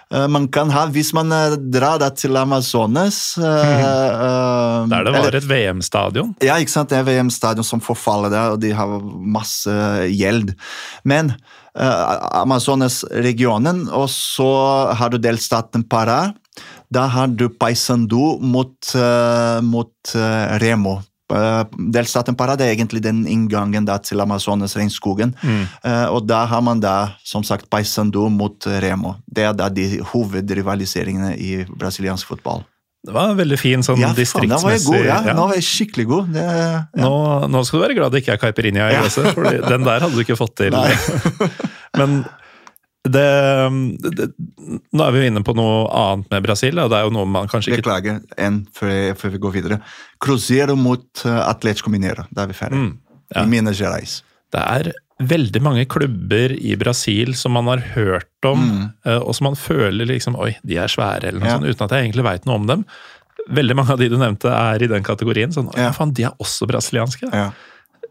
[SPEAKER 2] Man kan ha, hvis man drar til Amazonas eh,
[SPEAKER 1] Der det
[SPEAKER 2] eller-
[SPEAKER 1] et VM-stadion.
[SPEAKER 2] ja, ikke sant? Det er VM-stadion som forfaller der, og de har masse gjeld. Men Amazonas-regionen, og så har du delstaten Pará. Da har du Paysandu mot, mot Remo. Eh, delstaten Pará det er egentlig den inngangen da til Amazonas-regnskogen. Mm. og da har man da, som sagt, Paysandu mot eh, Remo. Det er da de hovedrivaliseringene i brasiliansk fotball.
[SPEAKER 1] Det var veldig fin sånn
[SPEAKER 2] Ja,
[SPEAKER 1] distriktsmessig
[SPEAKER 2] god. Ja,
[SPEAKER 1] ja.
[SPEAKER 2] Nå var jeg skikkelig god. Det, ja.
[SPEAKER 1] Nå, nå skal du være glad det ikke er caipirinha i glasset, for den der hadde du ikke fått til. (laughs) Men det, det Nå er vi jo inne på noe annet med Brasil, og det er jo noe man kanskje ikke
[SPEAKER 2] Beklager, en før, før vi går videre. Cruzeiro mot uh, Atletico Mineiro. Da er vi ferdige.
[SPEAKER 1] Mm. Ja.
[SPEAKER 2] i Minas Gerais.
[SPEAKER 1] Det er veldig mange klubber i Brasil som man har hørt om, mm. og som man føler liksom Oi, de er svære, eller noe.
[SPEAKER 2] Ja.
[SPEAKER 1] sånt, uten at jeg egentlig veit noe om dem. Veldig mange av de du nevnte, er i den kategorien. Sånn,
[SPEAKER 2] ja.
[SPEAKER 1] faen, de er også brasilianske.
[SPEAKER 2] Ja.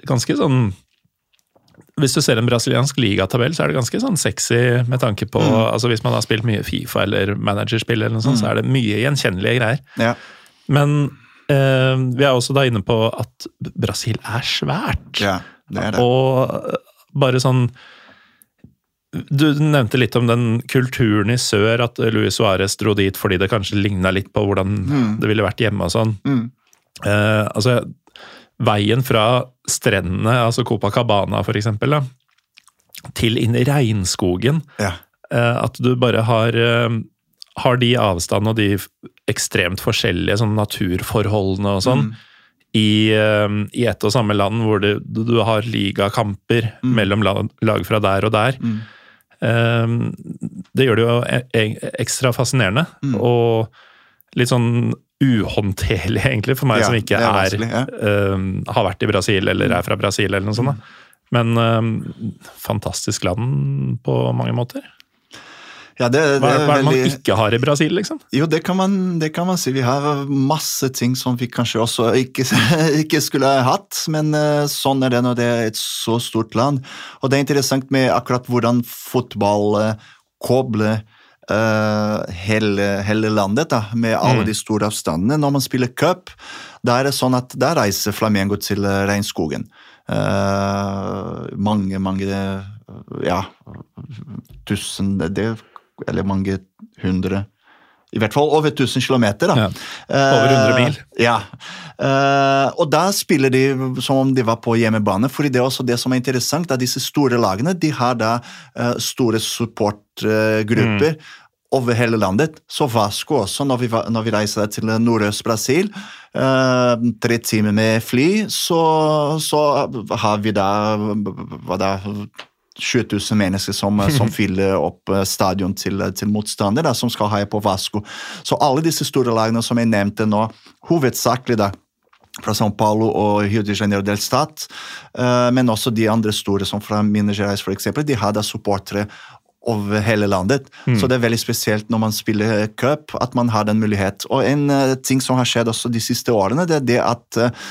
[SPEAKER 1] Ganske sånn Hvis du ser en brasiliansk ligatabell, så er det ganske sånn sexy med tanke på
[SPEAKER 2] Mm.
[SPEAKER 1] altså Hvis man har spilt mye Fifa eller managerspill, eller noe sånt, så er det mye gjenkjennelige greier.
[SPEAKER 2] Ja.
[SPEAKER 1] Men eh, vi er også da inne på at Brasil er svært.
[SPEAKER 2] ja, det er det.
[SPEAKER 1] Og bare sånn Du nevnte litt om den kulturen i sør, at Luis Suárez dro dit fordi det kanskje ligna litt på hvordan det ville vært hjemme og sånn.
[SPEAKER 2] Mm.
[SPEAKER 1] Eh, altså, veien fra strendene, altså Copacabana eksempel, til inn i regnskogen
[SPEAKER 2] Ja.
[SPEAKER 1] eh, At du bare har, eh, har de avstandene og de ekstremt forskjellige sånn naturforholdene og sånn. I, eh, I ett og samme land hvor det, du, har ligakamper mellom lag, lag fra der og der. Mm. det gjør det jo e- e- ekstra fascinerende. Og litt sånn uhåndterlig, egentlig, for meg
[SPEAKER 2] Ja,
[SPEAKER 1] som ikke
[SPEAKER 2] er
[SPEAKER 1] er, eh, har vært i Brasil eller er fra Brasil eller noe sånt. Da. Men uh, fantastisk land på mange måter.
[SPEAKER 2] Ja, det, det
[SPEAKER 1] Hva er, hva er det man
[SPEAKER 2] veldig
[SPEAKER 1] ikke har i Brasil, liksom?
[SPEAKER 2] Jo, det kan, man, det kan man si. Vi har masse ting som vi kanskje også ikke, (laughs) ikke skulle ha hatt, men eh, sånn er det når det er et så stort land. Og det er interessant med akkurat hvordan fotball kobler eh, hele, hele landet da, med alle de store avstandene. Når man spiller cup, da er det sånn at da reiser Flamengo til eh, regnskogen. Uh, mange, mange ja, tusen det, Eller mange hundre I hvert fall over 1000 kilometer. Da.
[SPEAKER 1] Ja, over 100 mil.
[SPEAKER 2] Uh, ja. Uh, og da spiller de som om de var på hjemmebane, fordi det er også det som er interessant. at Disse store lagene de har da uh, store supportgrupper. Over hele landet. Så Vasco også, når vi, når vi reiser til Nordøst-Brasil, eh, tre timer med fly, så, så har vi da da 20 000 mennesker som, som (laughs) fyller opp eh, stadion til, til motstander, da, som skal heie på Vasco. Så alle disse store lagene som jeg nevnte nå, hovedsakelig da fra São Paulo og Rio de Janeiro del Stat, uh, men også de andre store, som fra Minas Gerais eksempel, de har da supportere over hele landet. Så det er veldig spesielt når man spiller cup, at man har den mulighet. Og en uh, ting som har skjedd også de siste årene, det er det at eh,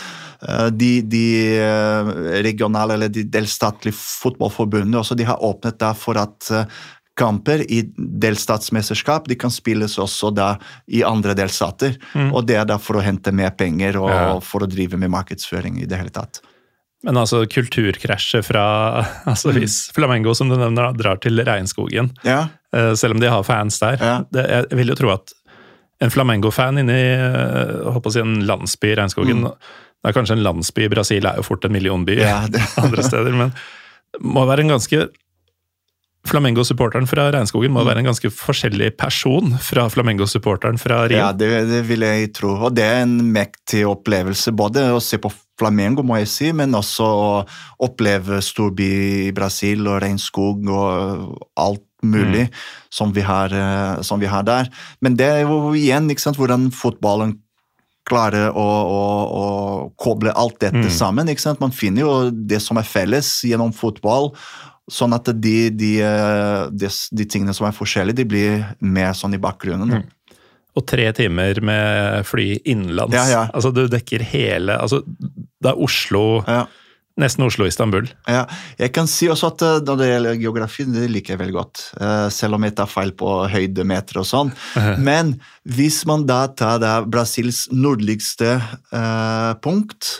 [SPEAKER 2] de, de eh, regionale eller de delstatlige fotballforbundene også, de har åpnet da for at eh, kamper i delstatsmesterskap de kan spilles også da i andre delstater. Og det er da for å hente mer penger og
[SPEAKER 1] Ja.
[SPEAKER 2] for å drive med markedsføring i det hele tatt.
[SPEAKER 1] Men altså kulturkrasjet fra (laughs) altså Hvis Flamengo, som du nevner, drar til regnskogen,
[SPEAKER 2] Ja,
[SPEAKER 1] eh, selv om de har fans der
[SPEAKER 2] Ja.
[SPEAKER 1] det, Jeg vil jo tro at en Flamengo-fan inni eh, håper å si en landsby i regnskogen Det er kanskje en landsby i Brasil, er jo fort en millionby
[SPEAKER 2] Mm. Ja, (laughs)
[SPEAKER 1] andre steder, men må være en ganske Flamengo-supporteren fra regnskogen må være en ganske forskjellig person fra Flamengo-supporteren fra Rio.
[SPEAKER 2] Ja, det, det vil jeg tro. Og det er en mektig opplevelse. Både å se på Flamengo, må jeg si, men også å oppleve storby i Brasil og regnskog og alt mulig som, vi har, eh, som vi har der. Men det er jo igjen sant, hvordan fotballen klarer å, å, å koble alt dette sammen. ikke sant? Man finner jo det som er felles gjennom fotball. Sånn at de, de, eh, de, de tingene som er forskjellige, de blir mer sånn i bakgrunnen. Mm.
[SPEAKER 1] Og tre timer med fly innenlands.
[SPEAKER 2] Ja, ja.
[SPEAKER 1] Altså, du dekker hele altså, Det er Oslo
[SPEAKER 2] Ja.
[SPEAKER 1] Nesten Oslo-Istanbul.
[SPEAKER 2] Ja, jeg kan si også at eh, når det gjelder geografi, det liker jeg veldig godt. eh, Selv om jeg tar feil på høydemeter og sånn. (laughs) Men hvis man da tar da Brasils nordligste eh, punkt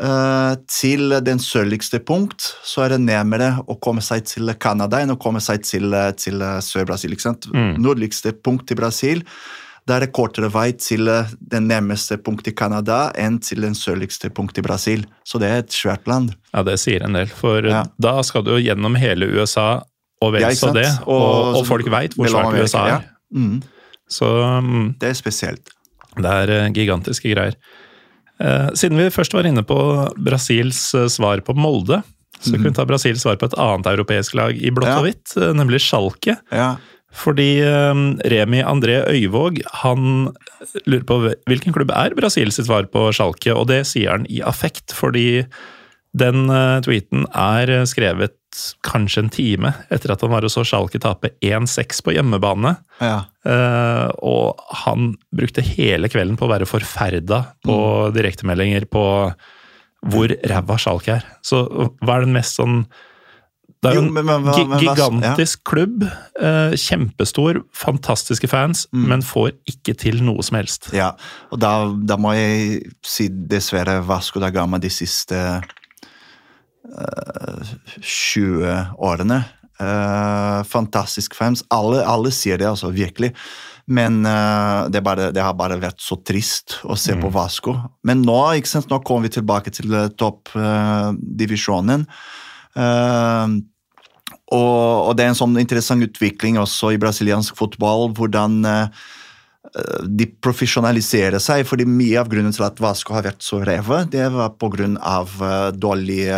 [SPEAKER 2] eh, til den sørligste punkt, så er det nærmere å komme seg til Canada enn å komme seg til, til Sør-Brasil. sant? Nordligste punkt i Brasil, da er det kortere vei til det den nærmeste punktet i Canada enn til den sørligste punktet i Brasil. Så det er et svært land.
[SPEAKER 1] Ja, det sier en del. For
[SPEAKER 2] Ja.
[SPEAKER 1] da skal du gjennom hele USA og vel så det. Og,
[SPEAKER 2] Og-
[SPEAKER 1] og folk veit hvor svært USA er.
[SPEAKER 2] ja. Mm,
[SPEAKER 1] Så um,
[SPEAKER 2] det er spesielt.
[SPEAKER 1] det er eh, gigantiske greier. Eh, Siden vi først var inne på Brasils eh, svar på Molde, så kunne vi ta Brasils svar på et annet europeisk lag i blått
[SPEAKER 2] Ja.
[SPEAKER 1] og hvitt, eh, nemlig Schalke.
[SPEAKER 2] Ja.
[SPEAKER 1] Fordi eh, Remi André Øyvåg han lurer på hvilken klubb er Brasil sitt svar på Schalke, og det sier han i affekt, fordi Den eh, tweeten er skrevet kanskje en time etter at han var og så Schalke tape 1-6 på hjemmebane.
[SPEAKER 2] Ja.
[SPEAKER 1] Eh, og han brukte hele kvelden på å være forferda på direktemeldinger på hvor ræva Schalke er. Så hva er den mest sånn Det er jo en
[SPEAKER 2] men- men men
[SPEAKER 1] gigantisk klubb. eh, kjempestor, fantastiske fans,
[SPEAKER 2] Mm.
[SPEAKER 1] men får ikke til noe som helst.
[SPEAKER 2] Ja, og da, da må jeg si dessverre Vasco da Gama de siste uh, 20 årene. Uh, fantastisk fans. Alle, alle sier det, altså, virkelig. Men uh, det, bare, det har bare vært så trist å se på Vasco. Men nå, ikke sant, nå kommer vi tilbake til uh, toppdivisjonen. Og, og det er en sånn interessant utvikling også i brasiliansk fotball. hvordan eh, de profesjonaliserer seg, fordi mye av grunnen til at Vasco har vært så revet, det var pga. Uh, dårlig,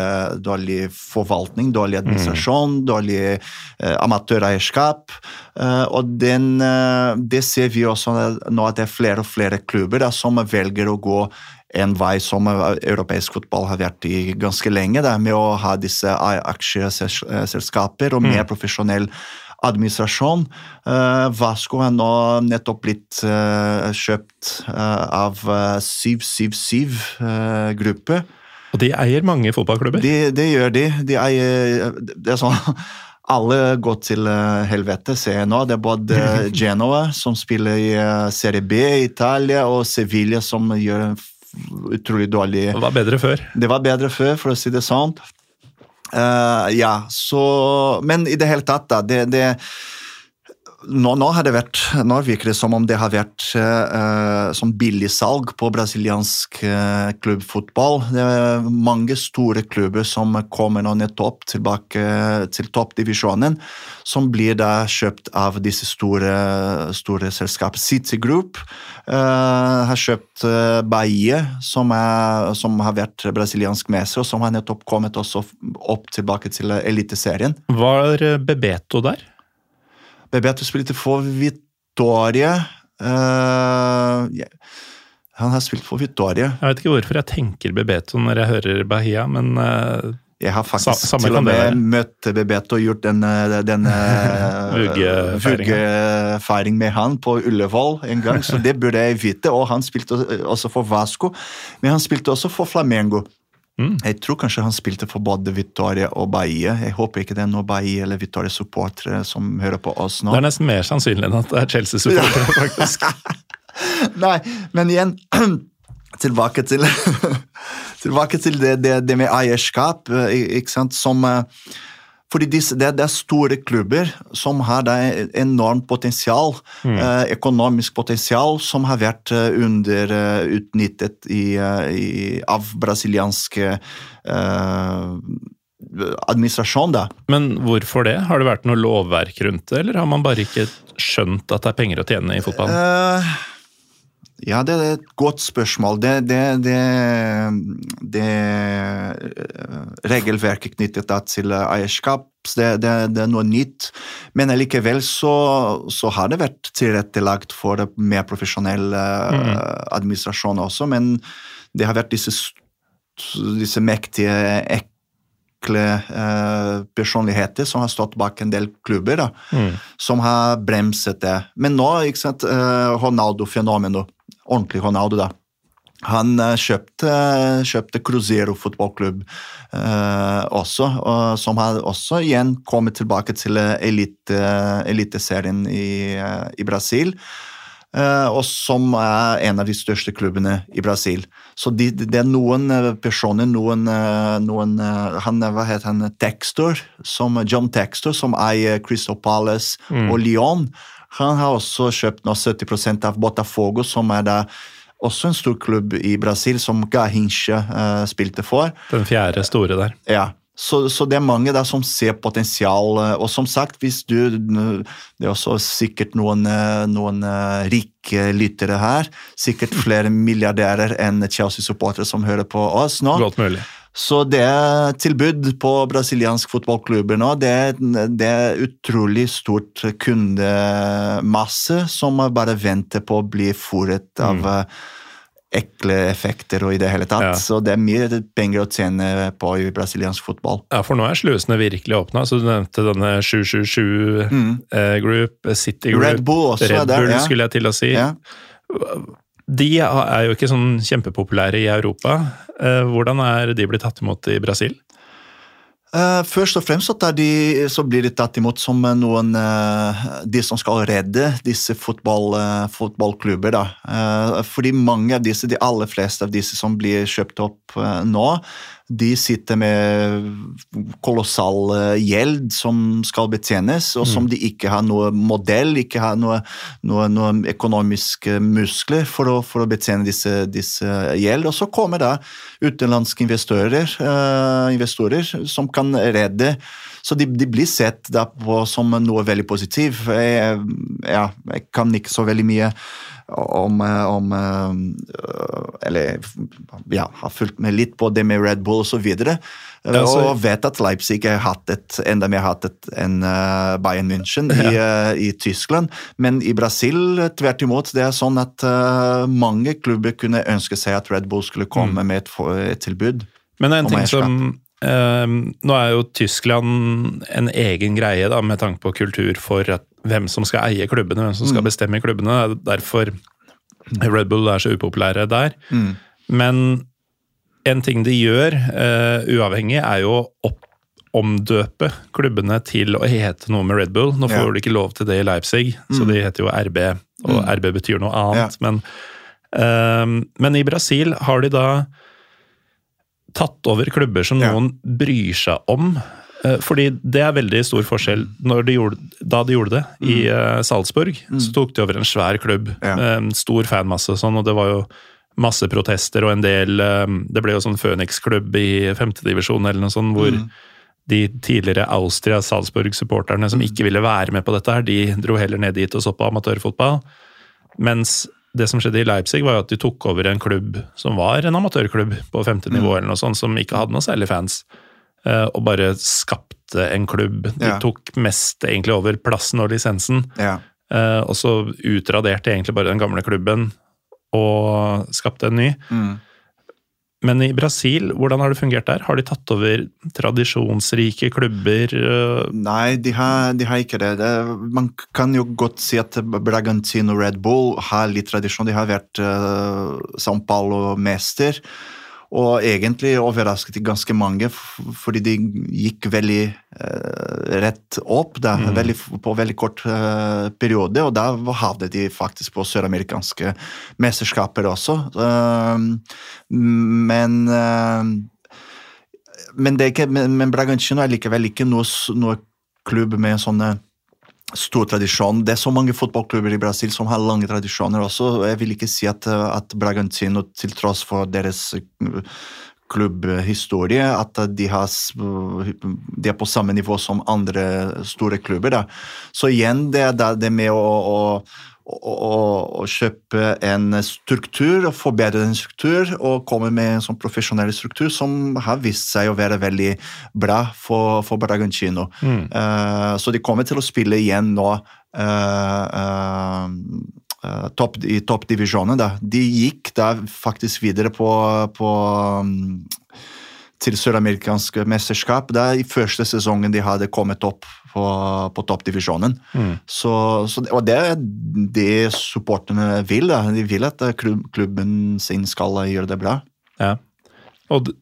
[SPEAKER 2] dårlig forvaltning, dårlig administrasjon, dårlig uh, amatøreierskap. Uh, og den, uh, det ser vi også nå at det er flere og flere klubber da, som velger å gå en vei som europeisk fotball har vært i ganske lenge, da, med å ha disse aksjeselskaper og mer profesjonell administrasjon. Uh, Vasco har nå nettopp blitt uh, kjøpt uh, av 777-gruppe.
[SPEAKER 1] Og de eier mange fotballklubber.
[SPEAKER 2] Det de gjør de. de eier, det er sånn (laughs) alle går til helvete, ser jeg nå. Det er både (laughs) Genoa, som spiller i Serie B i Italia, og Sevilla, som gjør en utrolig dårlig
[SPEAKER 1] Det var bedre før.
[SPEAKER 2] Det var bedre før, for å si det sånn. Uh, ja, så Men i det hele tatt, da. Det, det nå, nå, har det vært, nå virker det som om det har vært uh, som billigsalg på brasiliansk uh, klubbfotball. Det er mange store klubber som kommer nå nettopp tilbake til toppdivisjonen, som blir da kjøpt av disse store, store selskapene. City Group uh, har kjøpt Bahia, som, er, som, har vært brasiliansk mester, og som har nettopp kommet også opp tilbake til Eliteserien.
[SPEAKER 1] Var Bebeto der?
[SPEAKER 2] Bebeto spilte for Vittorie. Uh, yeah. Han har spilt for Vittorie.
[SPEAKER 1] Jeg vet ikke hvorfor jeg tenker Bebeto når jeg hører Bahia, men uh,
[SPEAKER 2] Jeg har faktisk til og med møtt Bebeto og gjort den, den (laughs) vuggefeiring med han på Ullevål en gang, så det burde jeg vite. Og han spilte også for Vasco, men han spilte også for Flamengo. Mm. Jeg tror kanskje han spilte for både Victoria og Bahia. Jeg håper ikke det er noen Bahia eller Victoria-supportere som hører på oss nå.
[SPEAKER 1] Det er nesten mer sannsynlig enn at det er Chelsea-supportere, faktisk. (laughs)
[SPEAKER 2] Nei, men igjen (clears throat) Tilbake til, (laughs) tilbake til det, det, det, med eierskap, ikke sant, som fordi disse, det, det, er store klubber som har det enormt potensial, mm. eh, økonomisk potensial, som har vært underutnyttet i, i, av brasilianske eh, administrasjon. Da.
[SPEAKER 1] Men hvorfor det? Har det vært noe lovverk rundt det, eller har man bare ikke skjønt at det er penger å tjene i fotballen?
[SPEAKER 2] Uh, ja, det er et godt spørsmål. Det, det, det, det regelverket knyttet til eierskap, det, er noe nytt. Men likevel så, så, har det vært tilrettelagt for mer profesjonell mm. administrasjon også. Men det har vært disse, disse mektige, ekle uh, personligheter som har stått bak en del klubber, da, mm. som har bremset det. Men nå, ikke sant, Ronaldo-fenomenet ordentlig Ronaldo, da. Han uh, kjøpte, kjøpte Cruzeiro fotballklubb eh, også, og, som har også igjen kommet tilbake til elite, eliteserien i, i Brasil. og som er en av de største klubbene i Brasil. Så de, de, det er noen personer, noen, noen han, Hva heter han? Textor, som, John Textor, som eier Crystal Palace mm. og Lyon. Han har også kjøpt nå 70% av Botafogo, som er da også en stor klubb i Brasil, som Gahinche uh, spilte for.
[SPEAKER 1] Den fjerde store der.
[SPEAKER 2] Ja. Så, så, det er mange da som ser potensial. Og som sagt, hvis du Det er også sikkert noen, noen rike lyttere her. Sikkert flere milliardærer enn Chelsea-supportere som hører på oss nå.
[SPEAKER 1] Godt mulig.
[SPEAKER 2] Så det er tilbud på brasiliansk fotballklubber nå. Det det er utrolig stort kundemasse som bare venter på å bli fòret av mm. ekle effekter og i det hele tatt.
[SPEAKER 1] Ja.
[SPEAKER 2] Så det er mye penger å tjene på i brasiliansk fotball.
[SPEAKER 1] Ja, for nå er slusene virkelig åpna. Så du nevnte denne 777 eh, Group, eh, City Group,
[SPEAKER 2] Mm. Red Bull
[SPEAKER 1] Red
[SPEAKER 2] der,
[SPEAKER 1] Bull
[SPEAKER 2] ja.
[SPEAKER 1] skulle jeg til å si.
[SPEAKER 2] Ja.
[SPEAKER 1] De er jo ikke sånn kjempepopulære i Europa. Eh, Hvordan er de blitt tatt imot i Brasil?
[SPEAKER 2] Eh, først og fremst de, så blir de tatt imot som noen eh, De som skal redde disse fotball, fotballklubber. Da. Fordi mange av disse, de aller fleste av disse som blir kjøpt opp nå, de sitter med kolossal eh, gjeld som skal betjenes, og som de ikke har noe modell, ikke har noe, noe, noe økonomiske muskler for å, for å betjene disse, disse gjeld. Og så kommer da utenlandske investorer, uh, investorer som kan redde. Så de, de blir sett da på som noe veldig positivt. Jeg, ja, jeg kan ikke så veldig mye om, eh, om eh, Eller ja, har fulgt med litt på det med Red Bull osv.
[SPEAKER 1] Ja, så-
[SPEAKER 2] og vet at Leipzig har hatt et, enda mer hatt et enn eh, Bayern München i, ja. i Tyskland. Men i Brasil tvert imot. Det er sånn at eh, mange klubber kunne ønske seg at Red Bull skulle komme med et, et tilbud.
[SPEAKER 1] Men en ting som eh, Nå er jo Tyskland en egen greie da, med tanke på kultur for at, hvem som skal eie klubbene, hvem som skal bestemme klubbene. Derfor Red Bull er så upopulære der. Men en ting de gjør, uh, uavhengig, er jo å omdøpe klubbene til å hete noe med Red Bull. Nå får
[SPEAKER 2] Ja.
[SPEAKER 1] de ikke lov til det i Leipzig, så de heter jo RB, og RB betyr noe annet. Men, uh, men i Brasil har de da tatt over klubber som
[SPEAKER 2] Ja.
[SPEAKER 1] noen bryr seg om. Eh, Fordi det er veldig stor forskjell. Når de gjorde, da de gjorde det i Salzburg, Salzburg, så tok de over en svær klubb.
[SPEAKER 2] Ja.
[SPEAKER 1] stor fanmasse og sånn, og det var jo masse protester og en del eh, Det ble jo sånn Føniks-klubb i femtedivisjon eller noe sånt, hvor de tidligere Austria-Salzburg-supporterne som ikke ville være med på dette, her, de dro heller ned dit og så på amatørfotball. Mens det som skjedde i Leipzig, var jo at de tok over en klubb som var en amatørklubb på femte nivå, eller noe sånt, som ikke hadde noe særlig fans, eh, og bare skapte en klubb. De
[SPEAKER 2] Ja.
[SPEAKER 1] tok mest egentlig over plassen og lisensen,
[SPEAKER 2] Ja.
[SPEAKER 1] eh, og så utraderte egentlig bare den gamle klubben og skapte en ny.
[SPEAKER 2] Mm.
[SPEAKER 1] Men i Brasil, hvordan har det fungert der? Har de tatt over tradisjonsrike klubber? eh,
[SPEAKER 2] Nei, de har, de har ikke det. det. Man kan jo godt si at Bragantino Red Bull har litt tradisjon. De har vært uh, São Paulo-mester. Og egentlig overrasket de ganske mange, fordi de gikk veldig eh, rett opp da, veldig, på veldig kort eh, periode. Og da havnet de faktisk på søramerikanske mesterskaper også. Uh, men uh, men, det er ikke, men, men Bragantino er likevel ikke noe, noe klubb med sånne stor tradisjon. Det er så mange fotballklubber i Brasil som har lange tradisjoner også. Jeg vil ikke si at, uh, at Bragantino, til tross for deres uh, klubbhistorie, at de, har, de er på samme nivå som andre store klubber. Da. Så igjen, det er det med å, å å, å, å kjøpe en struktur og forbedre en struktur og komme med en sånn profesjonell struktur som har vist seg å være veldig bra for, for Bragantino. Eh, så de kommer til å spille igjen nå Uh, uh, top, i toppdivisjonen. De gikk da faktisk videre på, på um, til søramerikanske mesterskap. Det er i første sesongen de hadde kommet opp på, på toppdivisjonen. Så, så, det- og det er det supporterne vil. Da. De vil at eh, klubb, klubben sin skal gjøre det bra.
[SPEAKER 1] Ja. Og det,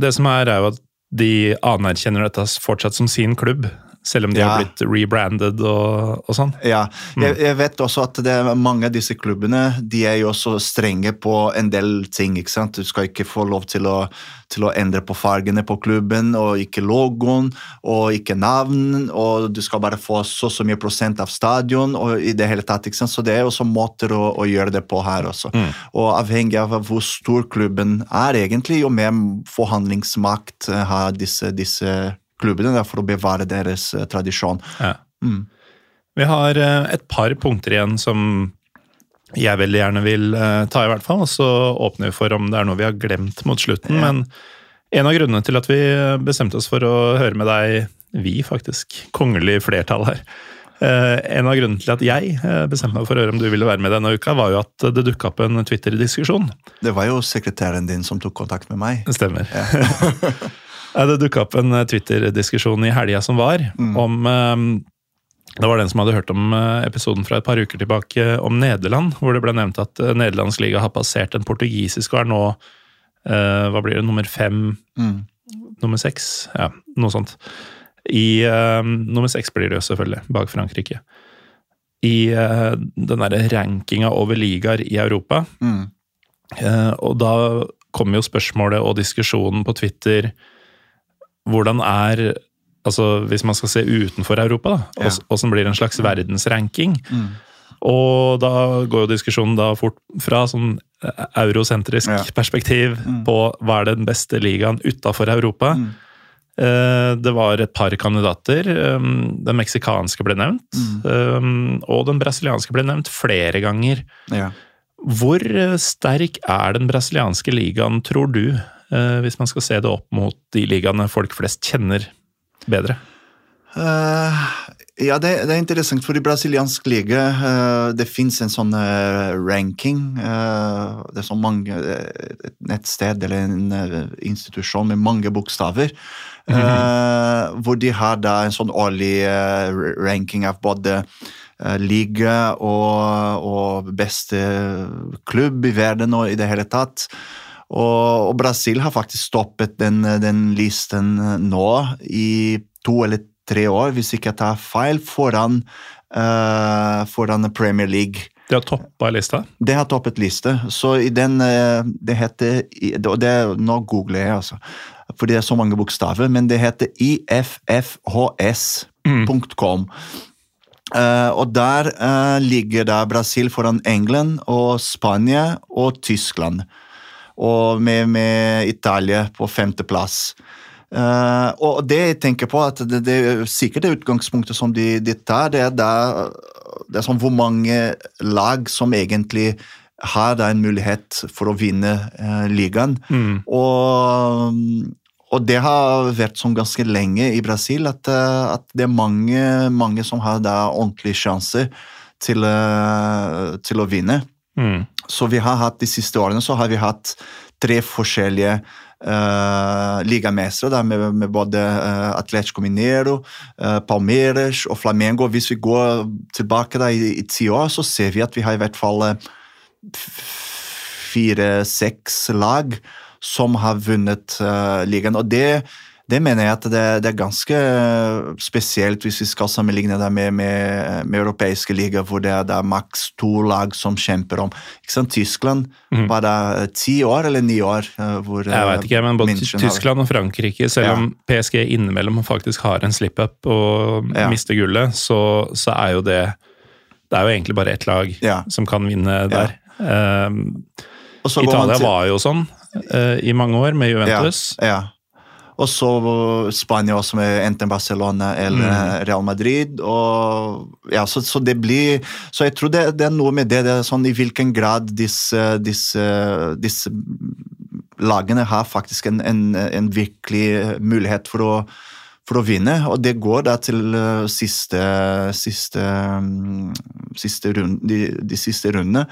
[SPEAKER 1] det som er, er jo at de anerkjenner dette fortsatt som sin klubb, selv om de
[SPEAKER 2] Ja.
[SPEAKER 1] har blitt rebranded og, og sånn.
[SPEAKER 2] Ja, jeg, jeg vet også at det er mange av disse klubbene de er jo også strenge på en del ting. ikke sant? Du skal ikke få lov til å, til å endre på fargene på klubben, og ikke logoen, og ikke navn, og du skal bare få så så mye prosent av stadion, og i det hele tatt, ikke sant? Så det er også måter å, å gjøre det på her også. Og avhengig av hvor stor klubben er egentlig, jo mer forhandlingsmakt eh, har disse, disse klubbene der for å bevare deres eh, tradisjon.
[SPEAKER 1] Ja. Vi har eh, et par punkter igjen som jeg veldig gjerne vil eh, ta, i hvert fall. Og så åpner vi for om det er noe vi har glemt mot slutten. Men en av grunnene til at vi bestemte oss for å høre med deg, vi faktisk, kongelig flertall her, en av grunnene til at jeg bestemte meg for å høre om du ville være med denne uka, var jo at det dukka opp en Twitter-diskusjon.
[SPEAKER 2] Det var jo sekretæren din som tok kontakt med meg.
[SPEAKER 1] Det stemmer. Ja, (laughs) det dukka opp en eh, Twitter-diskusjon i helga som var, om eh, Det var den som hadde hørt om eh, episoden fra et par uker tilbake om Nederland, hvor det ble nevnt at nederlandsk liga har passert den portugisiske og er nå eh, hva blir det, nummer fem
[SPEAKER 2] Mm.
[SPEAKER 1] Nummer seks? Ja, noe sånt. I eh, Nummer seks blir det jo selvfølgelig, bak Frankrike. I eh, den derre rankinga over ligaer i Europa.
[SPEAKER 2] Mm.
[SPEAKER 1] Og da kommer jo spørsmålet og diskusjonen på Twitter Hvordan er Altså, hvis man skal se utenfor Europa, da,
[SPEAKER 2] Ja.
[SPEAKER 1] ås- blir en slags verdensranking?
[SPEAKER 2] Mm.
[SPEAKER 1] Og da går jo diskusjonen da fort fra sånn eh, eurosentrisk
[SPEAKER 2] Ja.
[SPEAKER 1] perspektiv på hva er den beste ligaen utafor Europa.
[SPEAKER 2] Mm.
[SPEAKER 1] Eh, Det var et par kandidater. Um, Den meksikanske ble nevnt, Mm. og den brasilianske ble nevnt flere ganger.
[SPEAKER 2] Ja.
[SPEAKER 1] Hvor eh, sterk er den brasilianske ligaen, tror du, hvis man skal se det opp mot de ligaene folk flest kjenner bedre?
[SPEAKER 2] Uh, ja, det, det er interessant, for i brasiliansk liga uh, det fins en sånn uh, ranking. eh, det er så mange eh, Et nettsted eller en eh, institusjon med mange bokstaver. eh, hvor de har da en sånn årlig eh, ranking av både eh, liga og, og beste klubb i verden og i det hele tatt. Og, og Brasil har faktisk stoppet den, den listen nå i to eller tre år, hvis ikke jeg tar feil, foran, uh, foran Premier League.
[SPEAKER 1] De har toppa lista.
[SPEAKER 2] Det har toppet liste. Så i den eh, Det heter og det, Nå googler jeg, altså. For det er så mange bokstaver. Men det heter iffhs.com. Eh, og der uh, ligger da Brasil foran England og Spania og Tyskland. Og med, med Italia på femteplass. Uh, og det jeg tenker på, at det, det er sikkert det utgangspunktet som de, de tar, det er, da, det er sånn hvor mange lag som egentlig har da en mulighet for å vinne uh, ligaen. Og, og det har vært sånn ganske lenge i Brasil at, eh, at det er mange, mange som har da ordentlige sjanser til, eh, til å vinne.
[SPEAKER 1] Mm.
[SPEAKER 2] Så vi har hatt de siste årene så har vi hatt tre forskjellige uh, ligamestere, med, med både uh, Atletico Mineiro, uh, Palmeiras og Flamengo. Hvis vi går tilbake da, i, i ti år, så ser vi at vi har i hvert fall fire-seks lag som har vunnet ligaen. Og det, det mener jeg at det, det er ganske spesielt hvis vi skal sammenligne det med, med, med europeiske ligaer, hvor det er, det er maks to lag som kjemper om. Ikke sant? Tyskland var det ti år eller ni år? eh, hvor
[SPEAKER 1] Jeg veit ikke, men både
[SPEAKER 2] München har-
[SPEAKER 1] Tyskland og Frankrike, selv
[SPEAKER 2] Ja.
[SPEAKER 1] om PSG innimellom faktisk har en slip-up og
[SPEAKER 2] Ja.
[SPEAKER 1] mister gullet, så, så er jo det Det er jo egentlig bare ett lag
[SPEAKER 2] Ja.
[SPEAKER 1] som kan vinne der. Um, Italia
[SPEAKER 2] til-
[SPEAKER 1] var jo sånn uh, i mange år, med Juventus.
[SPEAKER 2] Ja, ja. Og så Spania også med enten Barcelona eller Real Madrid. Og, ja, så, så det blir Så jeg tror det, det er noe med det, det sånn i hvilken grad disse, disse, disse lagene har faktisk en, en, en virkelig mulighet for å, for å vinne. Og det går da til eh, siste, siste, mm, siste runde, de, de siste rundene.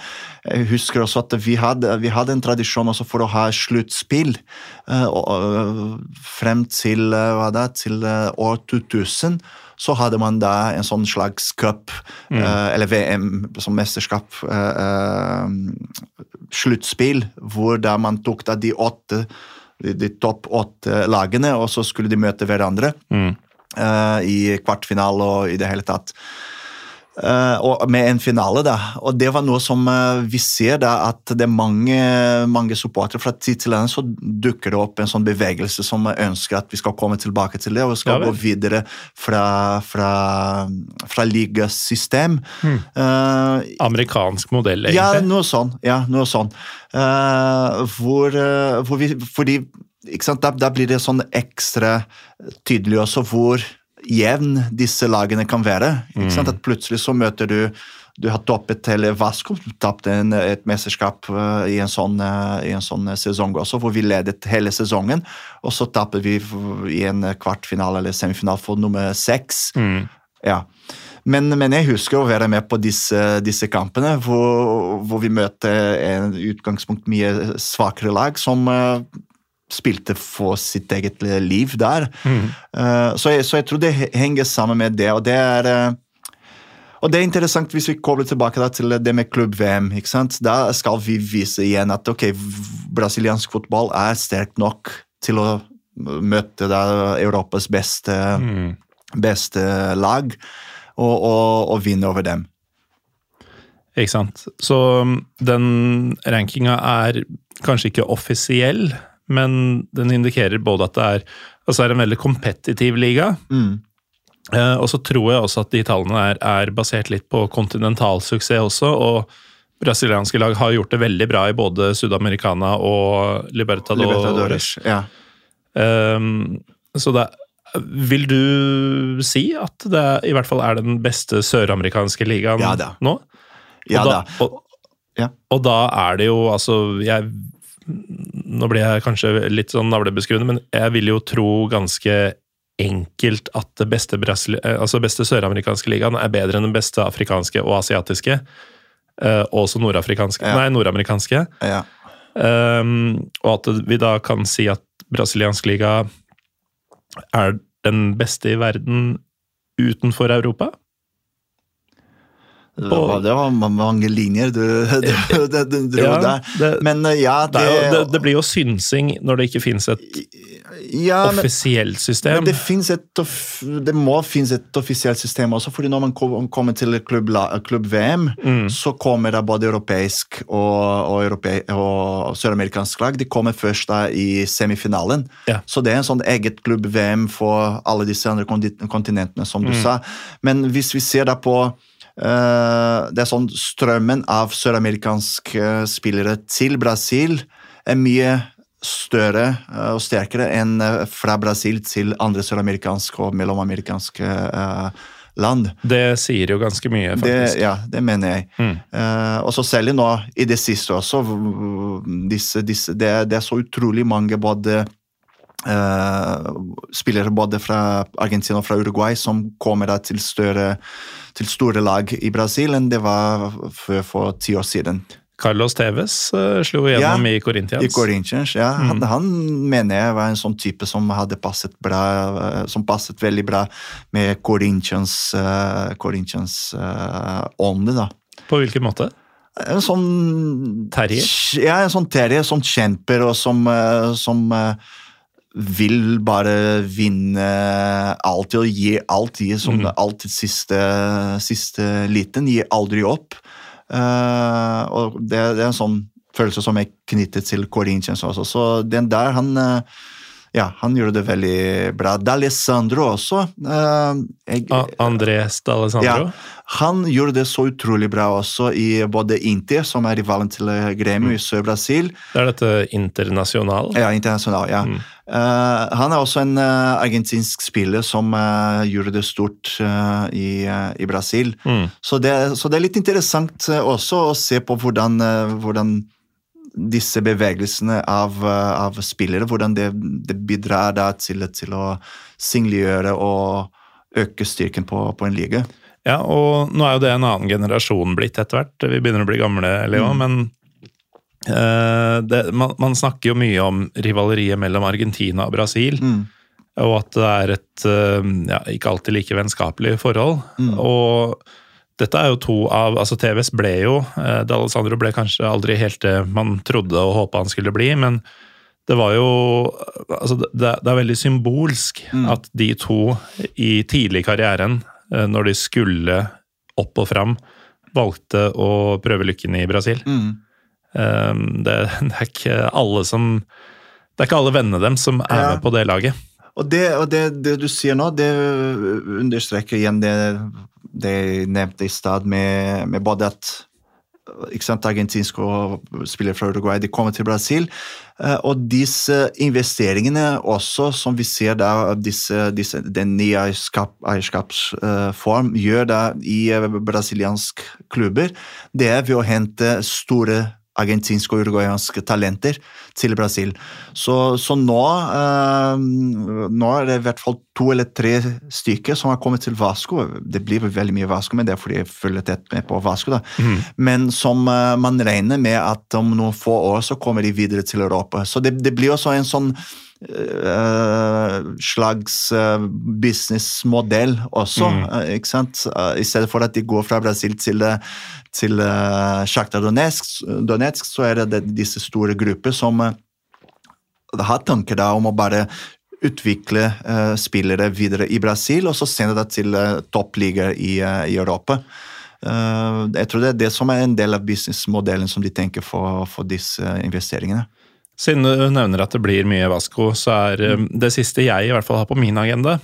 [SPEAKER 2] Jeg husker også at vi hadde, vi hadde en tradisjon også for å ha sluttspill eh, og frem til, eh, hva da, til eh, år 2000. Så hadde man da en sånn slags cup, eh, eller VM som mesterskap, eh, eh, sluttspill, hvor da man tok da de åtte de, de topp åtte lagene, og så skulle de møte hverandre
[SPEAKER 1] Mm.
[SPEAKER 2] uh, i kvartfinale og i det hele tatt. Eh, og med en finale, da. Og det var noe som eh, vi ser da at det er mange, mange supportere fra tid til annen så dukker det opp en sånn bevegelse som ønsker at vi skal komme tilbake til det, og skal
[SPEAKER 1] Ja
[SPEAKER 2] gå videre fra, fra, fra ligasystem. Eh,
[SPEAKER 1] Amerikansk modell,
[SPEAKER 2] ja, noe sånn. Ja, noe sånn. Uh, hvor, uh, hvor vi, fordi da, da blir det sånn ekstra tydelig også hvor jevn disse lagene kan være. Sant? At plutselig så møter du du har toppet til Vasco tapte en, et mesterskap uh, i en, sånn, uh, i en sånn sesong også, hvor vi ledet hele sesongen. Og så tapper vi i en kvartfinale eller semifinale for nummer seks. Ja. Men, men jeg husker å være med på disse, disse kampene, hvor, hvor vi møter en utgangspunkt mye svakere lag, som uh, spilte for sitt eget liv der. Mm. Uh, så, jeg, så, jeg, tror det henger sammen med det. og det er uh, og det er interessant hvis vi kobler tilbake til det med klubb-VM. ikke sant? Da skal vi vise igjen at ok, brasiliansk fotball er sterk nok til å møte da, Europas beste, mm. beste lag og, og, og vinne over dem.
[SPEAKER 1] Ikke sant. Så um, den rankinga er kanskje ikke offisiell, men den indikerer både at det er, altså er en veldig kompetitiv liga, mm. Eh, og så tror jeg også at de tallene er, er basert litt på kontinentalsuksess også. og Brasilianske lag har gjort det veldig bra i både Sudamericana og Libertadores. Libertadores
[SPEAKER 2] ja.
[SPEAKER 1] Um, så det, vil du si at det i hvert fall er den beste søramerikanske ligaen
[SPEAKER 2] ja,
[SPEAKER 1] nå?
[SPEAKER 2] Ja
[SPEAKER 1] da.
[SPEAKER 2] da.
[SPEAKER 1] Og, ja. og da er det jo altså jeg, Nå blir jeg kanskje litt sånn navlebeskuende, men jeg vil jo tro ganske enkelt at det beste, eh, altså beste søramerikanske ligaen er bedre enn den beste afrikanske og asiatiske. Uh, også nordafrikanske ja. Nei, nordamerikanske.
[SPEAKER 2] Ja.
[SPEAKER 1] Um, og at vi da kan si at brasiliansk liga er den beste i verden utenfor Europa?
[SPEAKER 2] Det var, det var mange linjer du, du, du, du dro ja, der. Men ja,
[SPEAKER 1] det, det, det, blir jo synsing når det ikke finnes et ja, offisielt system.
[SPEAKER 2] Men det, et, det, må finnes et offisielt system også, fordi når man kommer til klubb-VM, klubb mm. så kommer det både europeisk og, og, og søramerikansk lag. De kommer først da i semifinalen. Ja. Så det er en sånn eget klubb-VM for alle disse andre kontinentene, som du mm. sa. Men hvis vi ser da på Uh, det er sånn Strømmen av søramerikanske spillere til Brasil er mye større eh, og sterkere enn eh, fra Brasil til andre søramerikanske og mellomamerikanske land.
[SPEAKER 1] Det sier jo ganske mye,
[SPEAKER 2] faktisk. Det, ja, det mener jeg. Mm. Og så særlig nå i det siste også. Disse, disse, det, det, er så utrolig mange både spillere både fra Argentina og fra Uruguay som kommer til, større, til store lag i Brasil enn det var for, for ti år siden.
[SPEAKER 1] Carlos Tevez uh, slo igjennom
[SPEAKER 2] ja,
[SPEAKER 1] i Corinthians.
[SPEAKER 2] I Corinthians, ja. Mm. Han, han, mener jeg var en sånn type som hadde passet bra, uh, som passet veldig bra med Corinthians, uh, Corinthians uh, ånde, da.
[SPEAKER 1] På hvilken måte?
[SPEAKER 2] En sånn
[SPEAKER 1] Terrier?
[SPEAKER 2] Ja, en sånn terrier som kjemper, og som, som vil bare vinne alltid og gi alt, gi som mm. alltid siste, siste liten. Gi aldri opp. Uh, og det, det, er en sånn følelse som er knyttet til Corinthians også. Så den der, han uh, ja, han gjorde det veldig bra. D'Alessandro også. Uh,
[SPEAKER 1] jeg, Andres D'Alessandro?
[SPEAKER 2] Ja, han gjorde det så utrolig bra også i både Inter, som er rivalen til Gremio mm. i Sør-Brasil.
[SPEAKER 1] Det er dette internasjonal?
[SPEAKER 2] Ja, internasjonal, ja. Mm. Uh, han er også en uh, argentinsk spiller som uh, gjorde det stort i, i, Brasil. Mm. Så, det, så, det, er litt interessant også å se på hvordan, hvordan disse bevegelsene av, av, spillere, hvordan det, det bidrar til, til, å singliggjøre og øke styrken på, på, en liga.
[SPEAKER 1] Ja, og nå er jo det en annen generasjon blitt etter hvert. Vi begynner å bli gamle, Leo, mm. men uh, det, man, man, snakker jo mye om rivaleriet mellom Argentina og Brasil. Mm. Og at det er et uh, ja, ikke alltid like vennskapelig forhold. Mm. Og dette er jo to av altså TVS ble jo eh, D'Alessandro ble kanskje aldri helt det man trodde og håpa han skulle bli, men det var jo altså det, det er veldig symbolsk mm. at de to i tidlig i karrieren, eh, når de skulle opp og fram, valgte å prøve lykken i Brasil. Mm. Um, det, det, er ikke alle som Det er ikke alle vennene dem som er ja. med på det laget.
[SPEAKER 2] Og, det, og det, det, du sier nå, det understreker igjen det det jeg nevnte i stad, med, med, både at sant, argentinske spillere fra Uruguay de kommer til Brasil. Eh, og disse investeringene også, som vi ser da, disse, disse, den nye eierskap, eierskapsform gjør da i brasilianske klubber, det er ved å hente store argentinske og uruguayanske talenter til Brasil. Så, så nå, eh, nå er det i hvert fall to eller tre stykker som har kommet til Vasco. Det blir vel veldig mye Vasco, men det er fordi jeg følger tett med på Vasco. da. Men som eh, man regner med at om noen få år så kommer de videre til Europa. Så det, det blir også en sånn Uh, slags uh, businessmodell også, eh, ikke sant? I stedet for at de går fra Brasil til, til uh, Sjakta Donetsk, Donetsk, så er det, disse store grupper som eh, har tanker da om å bare utvikle eh, spillere videre i Brasil, og så sende det til toppligaer i, eh, i Europa. Eh, jeg tror det er det som er en del av businessmodellen som de tenker for, for disse investeringene.
[SPEAKER 1] Siden du nevner at det blir mye Vasco, så er eh, det siste jeg i hvert fall har på min agenda,